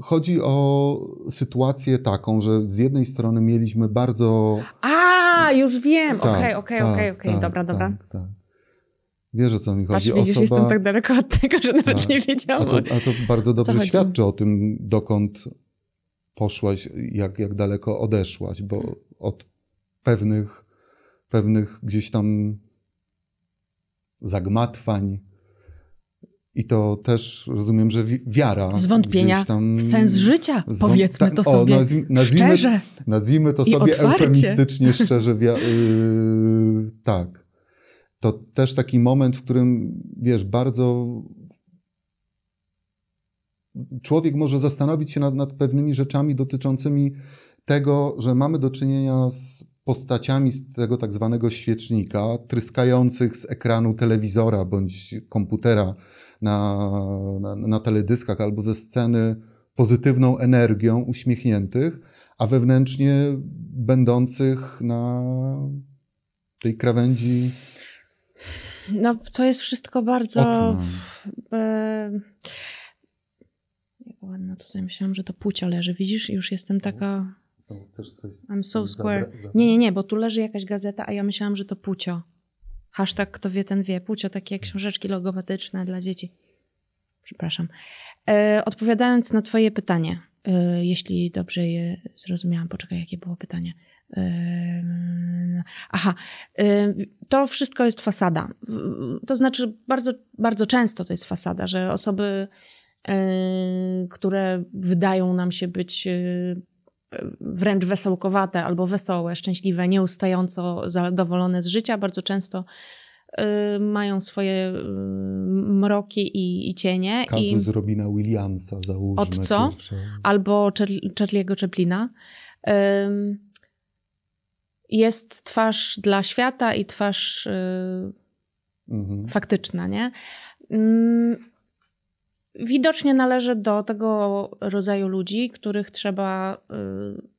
chodzi o sytuację taką, że z jednej strony mieliśmy bardzo. A, już wiem! Tak, Okej, okej, tak, okej, okej, tak, dobra, dobra. Tak, tak. Wiesz o co mi Patrz, chodzi. widzisz, Osoba, jestem tak daleko od tego, że nawet Tak. nie a, wiedziałam. to, a to bardzo dobrze chodzi? świadczy o tym, dokąd poszłaś, jak, jak daleko odeszłaś, bo od pewnych, pewnych gdzieś tam zagmatwań, i to też rozumiem, że wiara. Zwątpienia tam, w sens życia, powiedzmy to sobie. O, nazwi, nazwijmy, szczerze. Nazwijmy to sobie eufemistycznie, szczerze. Yy, tak. To też taki moment, w którym, wiesz, bardzo człowiek może zastanowić się nad, nad pewnymi rzeczami dotyczącymi tego, że mamy do czynienia z postaciami z tego tak zwanego świecznika, tryskających z ekranu telewizora bądź komputera na, na, na teledyskach albo ze sceny pozytywną energią, uśmiechniętych, a wewnętrznie będących na tej krawędzi. No, to jest wszystko bardzo. E, ładno tutaj myślałam, że to płcio leży. Widzisz, już jestem taka. I'm so square. Nie, nie, nie, bo tu leży jakaś gazeta, a ja myślałam, że to płcio. Hashtag kto wie, ten wie. Płcio, takie książeczki logopatyczne dla dzieci. Przepraszam. E, odpowiadając na twoje pytanie, e, jeśli dobrze je zrozumiałam, poczekaj, jakie było pytanie. Aha, to wszystko jest fasada. To znaczy, bardzo, bardzo często to jest fasada, że osoby, e, które wydają nam się być e, wręcz wesołkowate albo wesołe, szczęśliwe, nieustająco zadowolone z życia, bardzo często y, mają swoje y, mroki i, i cienie. Kazus i... Robina Williamsa załóżmy. Od co? Albo Charlie'ego Chaplina. Y, jest twarz dla świata i twarz y, mhm. faktyczna, nie? Mm, widocznie należy do tego rodzaju ludzi, których trzeba. Y,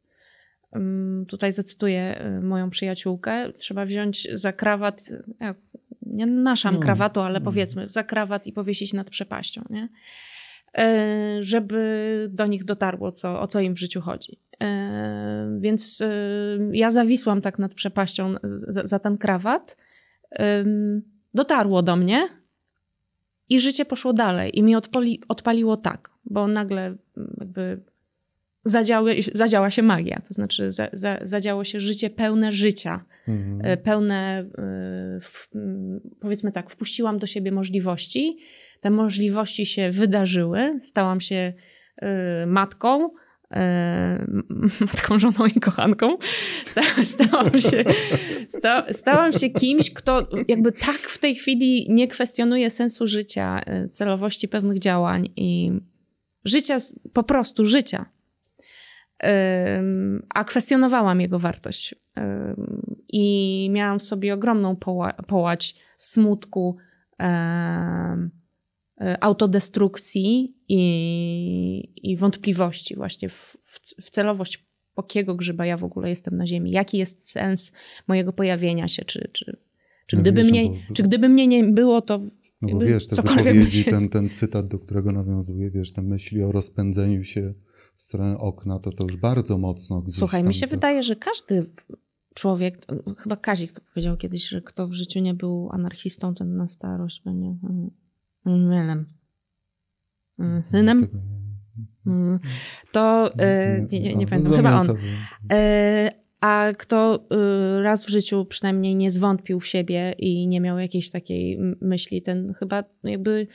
tutaj zacytuję y, moją przyjaciółkę. Trzeba wziąć za krawat, nie naszam no, krawatu, ale powiedzmy, za krawat i powiesić nad przepaścią, nie? Y, żeby do nich dotarło, co, o co im w życiu chodzi. Więc ja zawisłam tak nad przepaścią za, za ten krawat. Dotarło do mnie, i życie poszło dalej i mi odpali, odpaliło tak, bo nagle jakby zadziały, zadziała się magia, to znaczy za, za, zadziało się życie pełne życia, mhm. E, pełne, e, w, powiedzmy tak, wpuściłam do siebie możliwości, te możliwości się wydarzyły, stałam się y, matką, E, matką, żoną i kochanką. Stałam się, sta, stałam się kimś, kto jakby tak w tej chwili nie kwestionuje sensu życia, e, celowości pewnych działań i życia, po prostu życia. A kwestionowałam jego wartość. I miałam w sobie ogromną poła połać smutku, autodestrukcji i, i wątpliwości właśnie w, w, w celowość jakiego grzyba ja w ogóle jestem na ziemi, jaki jest sens mojego pojawienia się, czy, czy, czy, no gdyby, wiesz, mnie, bo, czy gdyby mnie nie było, to no bo wiesz, te wypowiedzi, ten, ten cytat, do którego nawiązuję, wiesz, te myśli o rozpędzeniu się w stronę okna, to to już bardzo mocno Słuchaj, mi się to... wydaje, że każdy człowiek, chyba Kazik to powiedział kiedyś, że kto w życiu nie był anarchistą, ten na starość będzie Mylem. Mm, synem? Mm. To yy, nie, nie, nie pamiętam, chyba on. Yy, a kto yy, raz w życiu przynajmniej nie zwątpił w siebie i nie miał jakiejś takiej myśli, ten chyba jakby.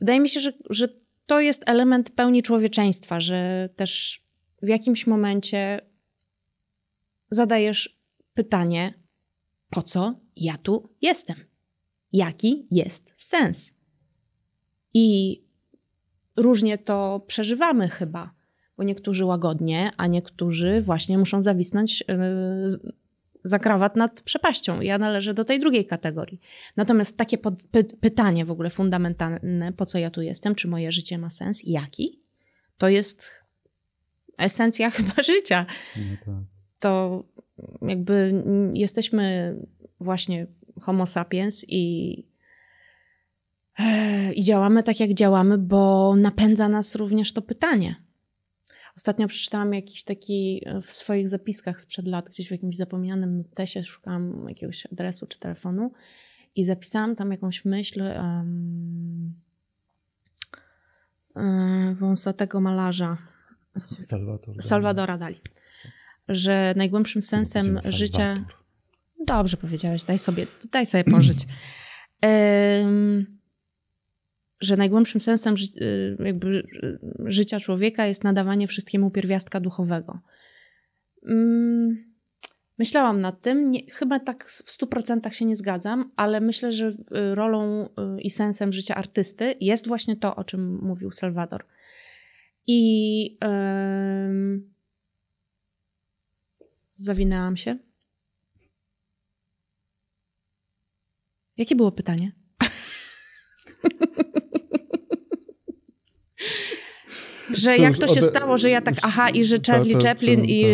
Wydaje mi się, że, że to jest element pełni człowieczeństwa, że też w jakimś momencie zadajesz pytanie, po co ja tu jestem? Jaki jest sens? I różnie to przeżywamy chyba, bo niektórzy łagodnie, a niektórzy właśnie muszą zawisnąć yy, za krawat nad przepaścią. Ja należę do tej drugiej kategorii. Natomiast takie py pytanie w ogóle fundamentalne, po co ja tu jestem, czy moje życie ma sens, jaki, to jest esencja chyba życia. No tak. To jakby jesteśmy właśnie homo sapiens i i działamy tak, jak działamy, bo napędza nas również to pytanie. Ostatnio przeczytałam jakiś taki e, w swoich zapiskach sprzed lat, gdzieś w jakimś zapomnianym notesie, szukałam jakiegoś adresu czy telefonu i zapisałam tam jakąś myśl um, wąsatego malarza. Salvador. Salvadora Dali. Że najgłębszym sensem życia. Dobrze powiedziałeś, daj sobie, daj sobie pożyć. Em, że najgłębszym sensem ży, y, jakby y, życia człowieka jest nadawanie wszystkiemu pierwiastka duchowego. Mm, Myślałam nad tym, nie, chyba tak w stu procentach się nie zgadzam, ale myślę, że y, rolą i sensem życia artysty jest właśnie to, o czym mówił Salwador. I em, zawinęłam się. Jakie było pytanie? że jak to się stało, że ja tak, aha, i że Charlie ta- Chaplin ta- i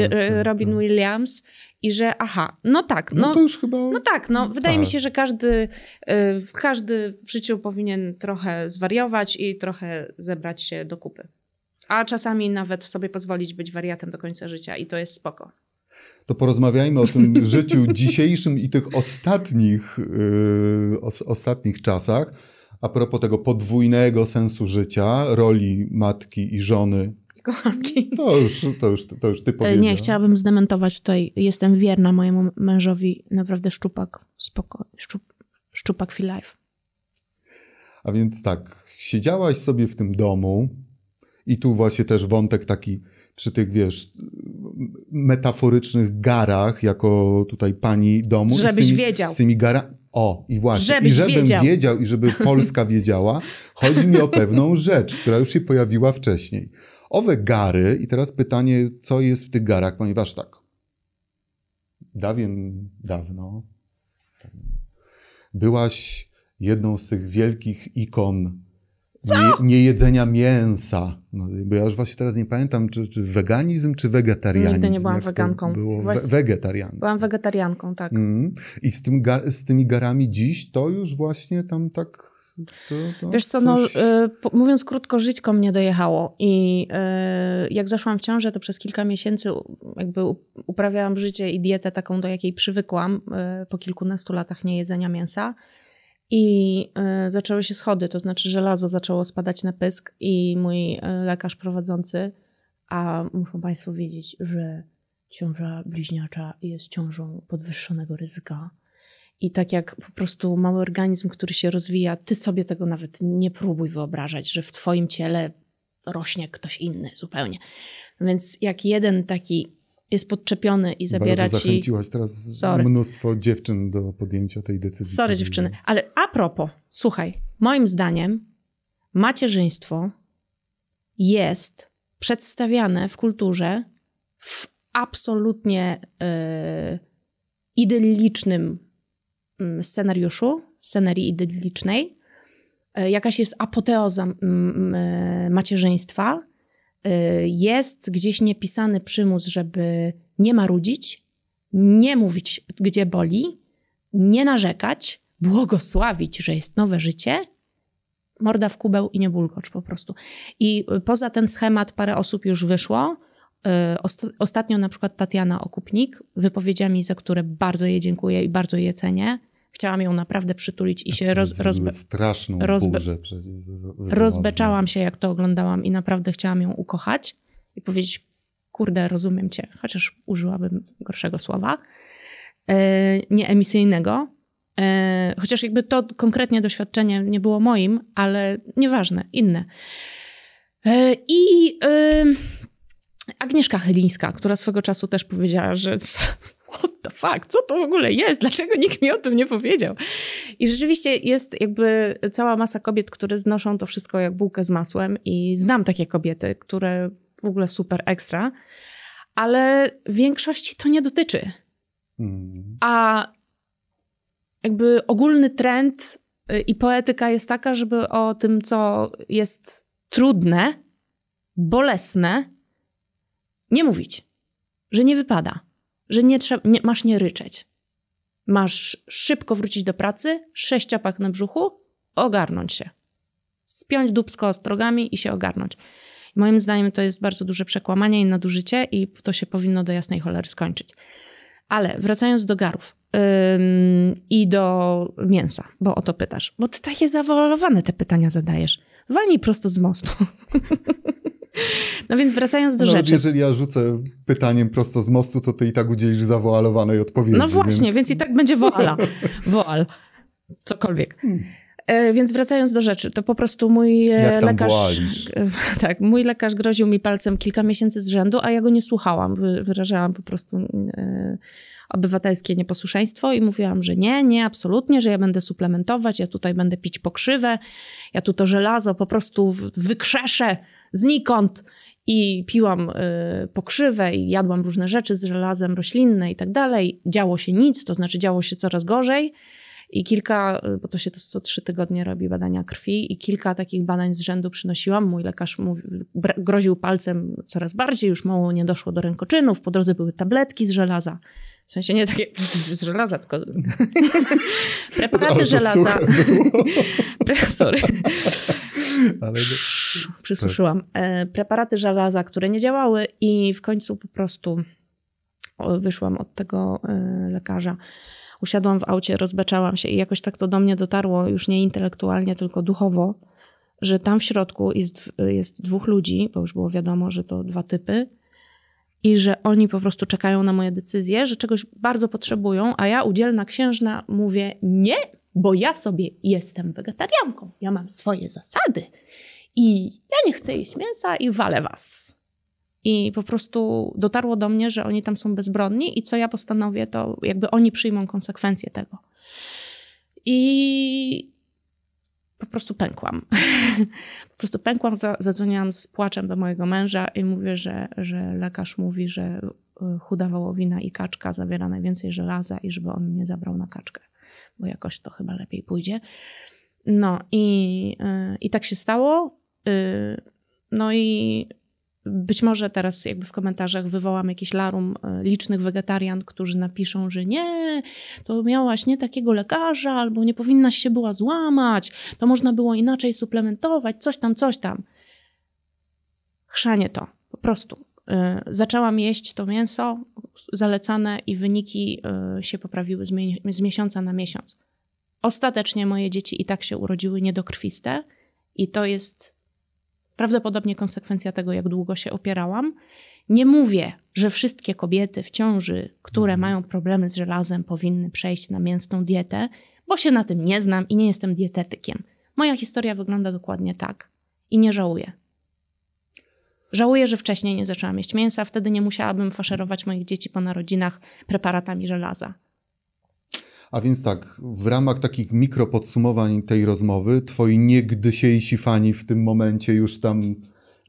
Robin. Williams i że aha, no tak, No, no, to już chyba... no tak, no wydaje mi tak. się, że każdy, e, każdy w życiu powinien trochę zwariować i trochę zebrać się do kupy. A czasami nawet sobie pozwolić być wariatem do końca życia i to jest spoko. To porozmawiajmy o tym życiu dzisiejszym i tych ostatnich, yy, os, ostatnich czasach. A propos tego podwójnego sensu życia, roli matki i żony. Kochanki. To już, to już, to już ty E, powiedziałeś. Nie, chciałabym zdementować tutaj. Jestem wierna mojemu mężowi. Naprawdę szczupak, spoko, szczup, szczupak feel life. A więc tak, siedziałaś sobie w tym domu i tu właśnie też wątek taki przy tych, wiesz, metaforycznych garach, jako tutaj pani domu. Żebyś tymi, wiedział. Z tymi garami. O, i właśnie. Żebyś I żebym wiedział. wiedział i żeby Polska wiedziała, chodzi mi o pewną rzecz, która już się pojawiła wcześniej. Owe gary, i teraz pytanie, co jest w tych garach, ponieważ tak, dawien, dawno byłaś jedną z tych wielkich ikon nie, niejedzenia mięsa. No, bo ja już właśnie teraz nie pamiętam, czy, czy weganizm, czy wegetarianizm. Nigdy nie byłam weganką. Było we, Włas- wegetarian. Byłam wegetarianką, tak. Mm. I z, tym z tymi garami dziś to już właśnie tam tak. To, to Wiesz co, no, coś- y, po, mówiąc krótko, żyćko mnie dojechało i y, jak zaszłam w ciążę, to przez kilka miesięcy jakby uprawiałam życie i dietę taką, do jakiej przywykłam y, po kilkunastu latach niejedzenia mięsa i y, zaczęły się schody, to znaczy żelazo zaczęło spadać na pysk i mój y, lekarz prowadzący, a muszą Państwo wiedzieć, że ciąża bliźniacza jest ciążą podwyższonego ryzyka, i tak jak po prostu mały organizm, który się rozwija, ty sobie tego nawet nie próbuj wyobrażać, że w twoim ciele rośnie ktoś inny zupełnie. Więc jak jeden taki jest podczepiony i zabiera Bardzo ci. zachęciłaś teraz Sorry. mnóstwo dziewczyn do podjęcia tej decyzji. Sorry, dziewczyny. Ale a propos, słuchaj, moim zdaniem macierzyństwo jest przedstawiane w kulturze w absolutnie e, idyllicznym mm, scenariuszu, scenerii idyllicznej. E, Jakaś jest apoteoza mm, e, macierzyństwa. E, Jest gdzieś niepisany przymus, żeby nie marudzić, nie mówić, gdzie boli, nie narzekać, błogosławić, że jest nowe życie, morda w kubeł i nie bulgocz po prostu. I y, poza ten schemat parę osób już wyszło. Y, ost- Ostatnio na przykład Tatiana Okupnik, wypowiedziami, za które bardzo jej dziękuję i bardzo je cenię. Chciałam ją naprawdę przytulić i się roz, rozbe- straszną rozbe- rozbeczałam się, jak to oglądałam i naprawdę chciałam ją ukochać i powiedzieć, kurde, rozumiem cię, chociaż użyłabym gorszego słowa, e, nieemisyjnego. E, chociaż jakby to konkretnie doświadczenie nie było moim, ale nieważne, inne. E, I Agnieszka Chylińska, która swego czasu też powiedziała, że what the fuck, co to w ogóle jest? Dlaczego nikt mi o tym nie powiedział? I rzeczywiście jest jakby cała masa kobiet, które znoszą to wszystko jak bułkę z masłem i znam takie kobiety, które w ogóle super ekstra, ale większości to nie dotyczy. Mm. A jakby ogólny trend y, i poetyka jest taka, żeby o tym, co jest trudne, bolesne, nie mówić. Że nie wypada. Że nie trzeba, nie, masz nie ryczeć. Masz szybko wrócić do pracy, sześciopak na brzuchu, ogarnąć się. Spiąć dubsko ostrogami i się ogarnąć. Moim zdaniem to jest bardzo duże przekłamanie i nadużycie i to się powinno do jasnej cholery skończyć. Ale wracając do garów i do mięsa, bo o to pytasz. Bo ty takie zawalowane te pytania zadajesz. Walnij prosto z mostu. No więc wracając do Nawet rzeczy. jeżeli ja rzucę pytaniem prosto z mostu, to ty i tak udzielisz zawoalowanej odpowiedzi. No właśnie, więc, więc i tak będzie woala. Woal. Cokolwiek. E, Więc wracając do rzeczy, to po prostu mój e, lekarz. Tak, mój lekarz groził mi palcem kilka miesięcy z rzędu, a ja go nie słuchałam. Wy- Wyrażałam po prostu e, obywatelskie nieposłuszeństwo i mówiłam, że nie, nie, absolutnie, że ja będę suplementować, ja tutaj będę pić pokrzywę, ja tu to żelazo po prostu wykrzeszę znikąd. I piłam y, pokrzywę i jadłam różne rzeczy z żelazem roślinne i tak dalej. Działo się nic, to znaczy działo się coraz gorzej. I kilka, y, bo to się to co trzy tygodnie robi badania krwi, i kilka takich badań z rzędu przynosiłam. Mój lekarz mówi, groził palcem coraz bardziej, już mało nie doszło do rękoczynów. Po drodze były tabletki z żelaza. W sensie nie takie z żelaza, tylko preparaty żelaza. Pre- Sorry. Ale Przysuszyłam. E, preparaty żelaza, które nie działały i w końcu po prostu wyszłam od tego e, lekarza. Usiadłam w aucie, rozbeczałam się i jakoś tak to do mnie dotarło już nie intelektualnie, tylko duchowo, że tam w środku jest, jest dwóch ludzi, bo już było wiadomo, że to dwa typy i że oni po prostu czekają na moje decyzje, że czegoś bardzo potrzebują, a ja udzielna księżna mówię nie, bo ja sobie jestem wegetarianką. Ja mam swoje zasady i ja nie chcę jeść mięsa i walę was. I po prostu dotarło do mnie, że oni tam są bezbronni i co ja postanowię, to jakby oni przyjmą konsekwencje tego. I po prostu pękłam. po prostu pękłam, za- zadzwoniłam z płaczem do mojego męża i mówię, że, że lekarz mówi, że y, chuda wołowina i kaczka zawiera najwięcej żelaza i żeby on mnie zabrał na kaczkę, bo jakoś to chyba lepiej pójdzie. No i, y, i tak się stało. Y, No i być może teraz jakby w komentarzach wywołam jakiś larum y, licznych wegetarian, którzy napiszą, że nie, to miałaś nie takiego lekarza, albo nie powinnaś się była złamać, to można było inaczej suplementować, coś tam, coś tam. Chrzanie to, po prostu. Y, Zaczęłam jeść to mięso zalecane i wyniki y, się poprawiły z, mi- z miesiąca na miesiąc. Ostatecznie moje dzieci i tak się urodziły niedokrwiste i to jest prawdopodobnie konsekwencja tego, jak długo się opierałam. Nie mówię, że wszystkie kobiety w ciąży, które mają problemy z żelazem, powinny przejść na mięsną dietę, bo się na tym nie znam i nie jestem dietetykiem. Moja historia wygląda dokładnie tak i nie żałuję. Żałuję, że wcześniej nie zaczęłam jeść mięsa, wtedy nie musiałabym faszerować moich dzieci po narodzinach preparatami żelaza. A więc tak, w ramach takich mikropodsumowań tej rozmowy, twoi niegdysiejsi fani w tym momencie już tam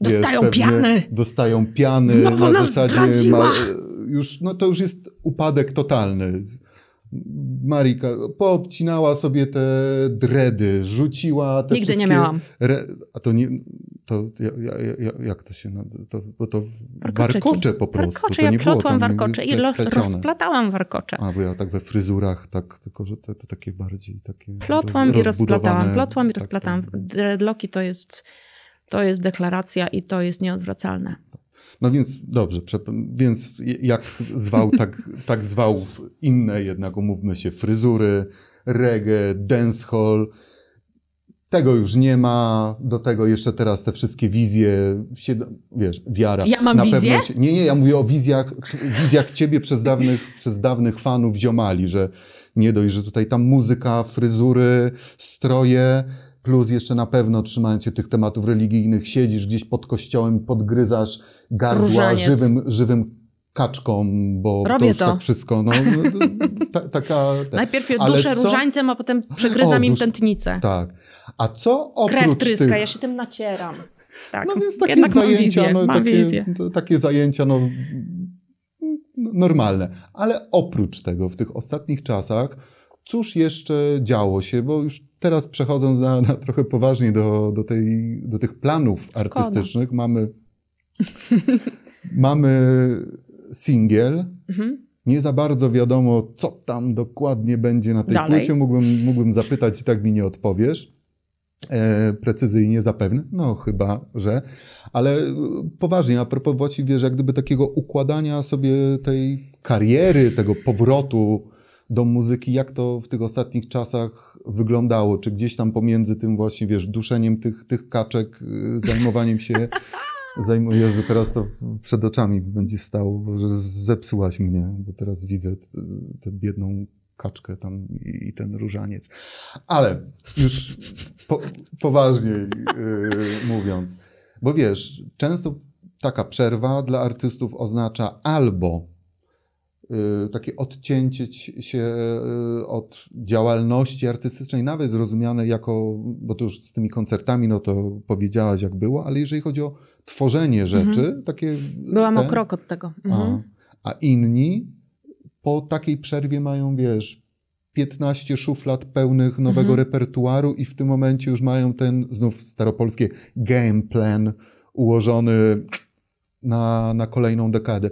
wiesz, Dostają pewnie piany. Dostają piany Znowu na nas zasadzie zdradziła. już, no to już jest upadek totalny. Marika poobcinała sobie te dredy, rzuciła te Nigdy nie miałam. Re, a to nie, to ja, ja, ja, jak to się, to, bo to warkocze po prostu. Warkocze, to ja nie plotłam warkocze i rozplatałam warkocze. A, bo ja tak we fryzurach, tak, tylko że te, te takie bardziej takie Plotłam roz, i rozplatałam, plotłam i Tak, rozplatałam. tak. Dreadlocki to jest, to jest deklaracja i to jest nieodwracalne. No więc dobrze, więc jak zwał, tak, tak zwał inne jednak, umówmy się, fryzury, reggae, dancehall. Tego już nie ma, do tego jeszcze teraz te wszystkie wizje, się, wiesz, wiara. Ja mam Na wizję? Się, nie, nie, ja mówię o wizjach, wizjach ciebie przez dawnych, przez dawnych fanów ziomali, że nie dość, że tutaj tam muzyka, fryzury, stroje, plus jeszcze na pewno trzymając się tych tematów religijnych, siedzisz gdzieś pod kościołem, podgryzasz gardła Różaniec. żywym, żywym kaczką, bo Robię to już to. tak wszystko, no, no, ta, taka... ta- Najpierw je duszę różańcem, a potem przegryzam O, im dusz- tętnicę. Tak. A co oprócz Krew tryska, tych... ja się tym nacieram. Tak. No więc takie Jednak zajęcia, wizję, no, takie, takie zajęcia, no, no, normalne. Ale oprócz tego, w tych ostatnich czasach, cóż jeszcze działo się, bo już teraz przechodząc na, na trochę poważniej do, do, tej, do tych planów artystycznych, mamy, mamy singiel. Mhm. Nie za bardzo wiadomo, co tam dokładnie będzie na tej Dalej. płycie. Mógłbym, mógłbym zapytać, i tak mi nie odpowiesz. E, precyzyjnie zapewne, no chyba, że. Ale e, poważnie, a propos właściwie, że jak gdyby takiego układania sobie tej kariery, tego powrotu do muzyki, jak to w tych ostatnich czasach wyglądało? Czy gdzieś tam pomiędzy tym właśnie, wiesz, duszeniem tych, tych kaczek, y, zajmowaniem się zajmuję, Jezu, teraz to przed oczami będzie stało, bo że zepsułaś mnie, bo teraz widzę tę biedną kaczkę tam i, ten różaniec. Ale już po, poważniej yy, mówiąc, bo wiesz, często taka przerwa dla artystów oznacza albo y, takie odcięcie się y, od działalności artystycznej, nawet rozumiane jako, bo to już z tymi koncertami, no to powiedziałaś jak było, ale jeżeli chodzi o tworzenie rzeczy, mhm. takie... Byłam o krok od tego. Mhm. A, a inni po takiej przerwie mają, wiesz, 15 szuflad pełnych nowego mhm. repertuaru i w tym momencie już mają ten, znów staropolskie, game plan ułożony na, na kolejną dekadę.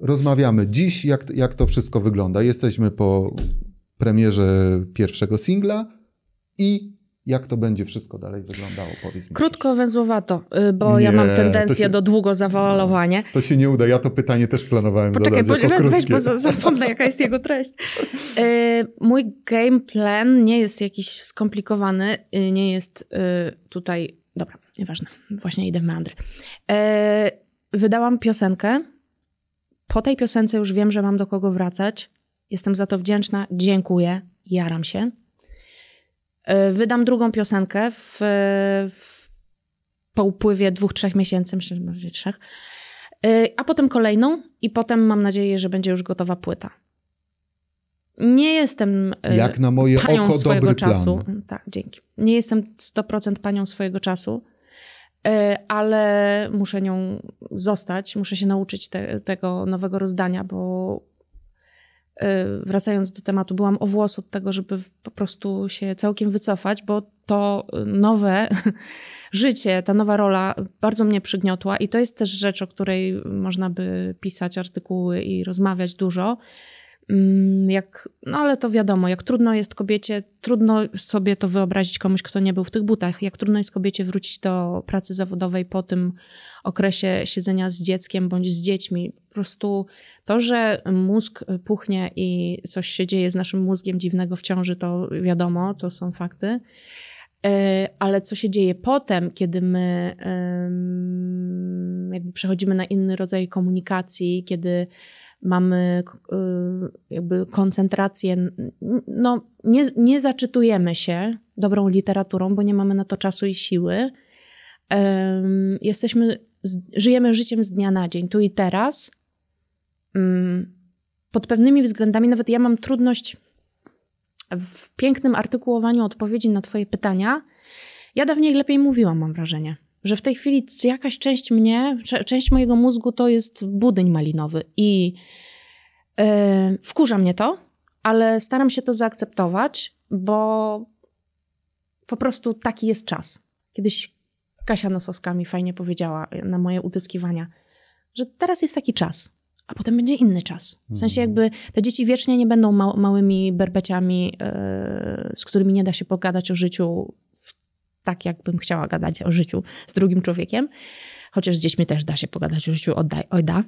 Rozmawiamy dziś, jak, jak to wszystko wygląda. Jesteśmy po premierze pierwszego singla i jak to będzie wszystko dalej wyglądało, powiedz mi. Krótko, węzłowato, y, bo nie, ja mam tendencję się, do długo zawalowania. To się nie uda, ja to pytanie też planowałem Poczekaj, zadać jako bo, weź, bo zapomnę, jaka jest jego treść. Y, mój game plan nie jest jakiś skomplikowany, y, nie jest tutaj... Dobra, nieważne, właśnie idę w meandry. Wydałam piosenkę. Po tej piosence już wiem, że mam do kogo wracać. Jestem za to wdzięczna, dziękuję, jaram się. E, wydam drugą piosenkę w, w, po upływie dwóch, trzech miesięcy, myślę, że bardziej trzech. E, a potem kolejną i potem mam nadzieję, że będzie już gotowa płyta. Nie jestem e, Jak na moje panią oko, swojego czasu. Plan. Tak, dzięki. Nie jestem 100% panią swojego czasu, ale muszę nią zostać, muszę się nauczyć te, tego nowego rozdania, bo wracając do tematu, byłam o włos od tego, żeby po prostu się całkiem wycofać, bo to nowe życie, ta nowa rola bardzo mnie przygniotła i to jest też rzecz, o której można by pisać artykuły i rozmawiać dużo. Mm, jak, no ale to wiadomo, jak trudno jest kobiecie, trudno sobie to wyobrazić komuś, kto nie był w tych butach, jak trudno jest kobiecie wrócić do pracy zawodowej po tym okresie siedzenia z dzieckiem bądź z dziećmi. Po prostu to, że mózg puchnie i coś się dzieje z naszym mózgiem dziwnego w ciąży, to wiadomo, to są fakty. E, ale co się dzieje potem, kiedy my jakby przechodzimy na inny rodzaj komunikacji, kiedy mamy y, jakby koncentrację, no nie, nie zaczytujemy się dobrą literaturą, bo nie mamy na to czasu i siły. Jesteśmy, żyjemy życiem z dnia na dzień, tu i teraz. Pod pewnymi względami, nawet ja mam trudność w pięknym artykułowaniu odpowiedzi na Twoje pytania. Ja dawniej lepiej mówiłam, mam wrażenie że w tej chwili jakaś część mnie, część mojego mózgu to jest budyń malinowy i yy, wkurza mnie to, ale staram się to zaakceptować, bo po prostu taki jest czas. Kiedyś Kasia Nosowska mi fajnie powiedziała na moje utyskiwania, że teraz jest taki czas, a potem będzie inny czas. W sensie mhm. jakby te dzieci wiecznie nie będą małymi berbeciami, yy, z którymi nie da się pogadać o życiu tak, jakbym chciała gadać o życiu z drugim człowiekiem. Chociaż z dziećmi też da się pogadać o życiu, oddaj, oj da.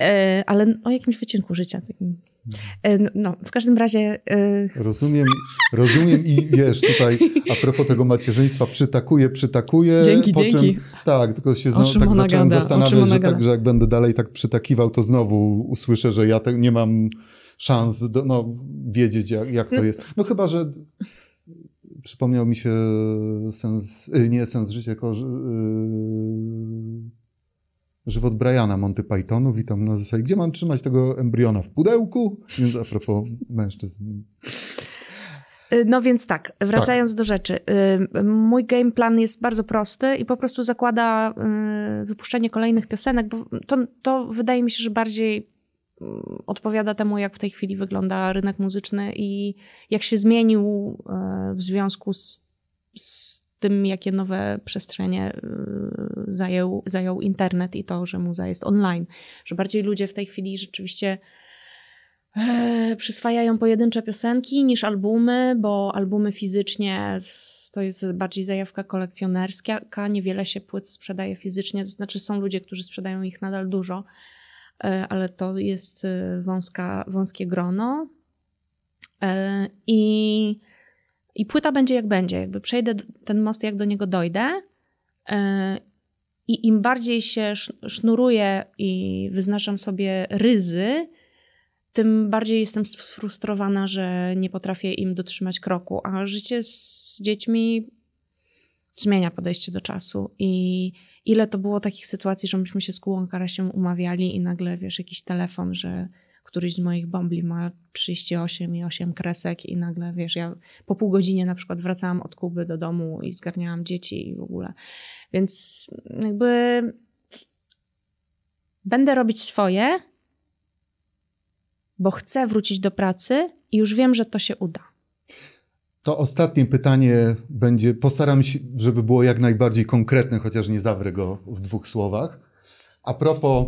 E, ale o jakimś wycinku życia. E, no, no, w każdym razie. E... Rozumiem, rozumiem i wiesz, tutaj a propos tego macierzyństwa, przytakuję, przytakuję. Dzięki, dzięki. Czym, tak, tylko się znowu, tak zacząłem gada, zastanawiać, że, tak, że jak będę dalej tak przytakiwał, to znowu usłyszę, że ja te, nie mam szans do, no, wiedzieć, jak, jak to jest. No chyba, że przypomniał mi się sens, y, nie sens życia, tylko yy, żywot Briana Monty Pythonu. Witam na zasadzie, gdzie mam trzymać tego embriona? W pudełku? Więc a propos mężczyzn. Y, no więc tak, wracając tak. do rzeczy. Y, mój game plan jest bardzo prosty i po prostu zakłada wypuszczenie kolejnych piosenek, bo to, to wydaje mi się, że bardziej odpowiada temu, jak w tej chwili wygląda rynek muzyczny i jak się zmienił e, w związku z, z tym, jakie nowe przestrzenie e, zajął, zajął internet i to, że muza jest online. Że bardziej ludzie w tej chwili rzeczywiście e, przyswajają pojedyncze piosenki niż albumy, bo albumy fizycznie to jest bardziej zajawka kolekcjonerska, niewiele się płyt sprzedaje fizycznie, to znaczy są ludzie, którzy sprzedają ich nadal dużo, ale to jest e, wąska, wąskie grono. E, I, I płyta będzie jak będzie. Jakby przejdę ten most, jak do niego dojdę. I im bardziej się sznuruję i wyznaczam sobie ryzy, tym bardziej jestem sfrustrowana, że nie potrafię im dotrzymać kroku. A życie z dziećmi zmienia podejście do czasu. I ile to było takich sytuacji, że myśmy się z Kułą Karasiem umawiali i nagle, wiesz, jakiś telefon, że któryś z moich bombli ma 38 i 8 kresek i nagle, wiesz, ja po pół godzinie na przykład wracałam od Kuby do domu i zgarniałam dzieci i w ogóle. Więc jakby będę robić swoje, bo chcę wrócić do pracy i już wiem, że to się uda. To ostatnie pytanie będzie, postaram się, żeby było jak najbardziej konkretne, chociaż nie zawrę go w dwóch słowach. A propos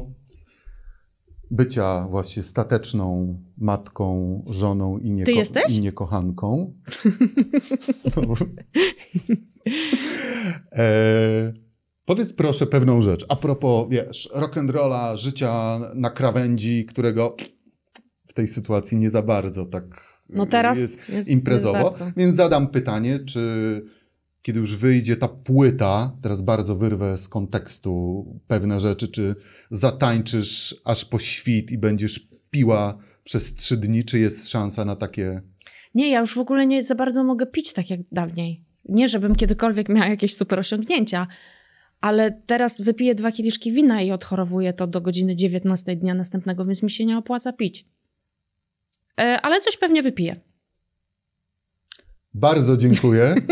bycia właśnie stateczną matką, żoną i, nieko i niekochanką. e, powiedz proszę pewną rzecz. A propos, wiesz, rock'n'rolla, życia na krawędzi, którego w tej sytuacji nie za bardzo tak no teraz jest, jest imprezowo. Jest Więc zadam pytanie, czy kiedy już wyjdzie ta płyta, teraz bardzo wyrwę z kontekstu pewne rzeczy, czy zatańczysz aż po świt i będziesz piła przez trzy dni, czy jest szansa na takie... Nie, ja już w ogóle nie za bardzo mogę pić tak jak dawniej. Nie, żebym kiedykolwiek miała jakieś super osiągnięcia, ale teraz wypiję dwa kieliszki wina i odchorowuję to do godziny 19 dnia następnego, więc mi się nie opłaca pić. E, ale coś pewnie wypiję. Bardzo dziękuję.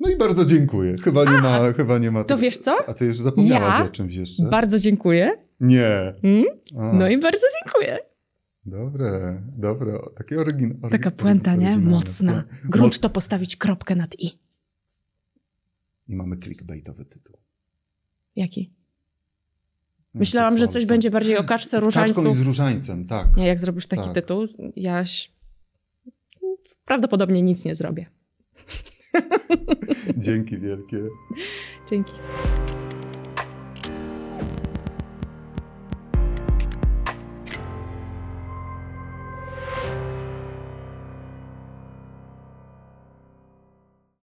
No i bardzo dziękuję. Chyba nie ma, chyba nie ma. To wiesz co? A ty już zapomniałaś ja o czymś jeszcze. Bardzo dziękuję. Nie. Hmm? No i bardzo dziękuję. Dobre, dobre. Takie orygin, Taka puenta, nie? Mocna. Grunt Moc... to postawić kropkę nad i. I mamy clickbaitowy tytuł. Jaki? Myślałam, że coś będzie bardziej o kaczce, różańcu. Z i z różańcem, tak. Nie, jak zrobisz taki tak. tytuł, jaś prawdopodobnie nic nie zrobię. Dzięki wielkie. Dzięki.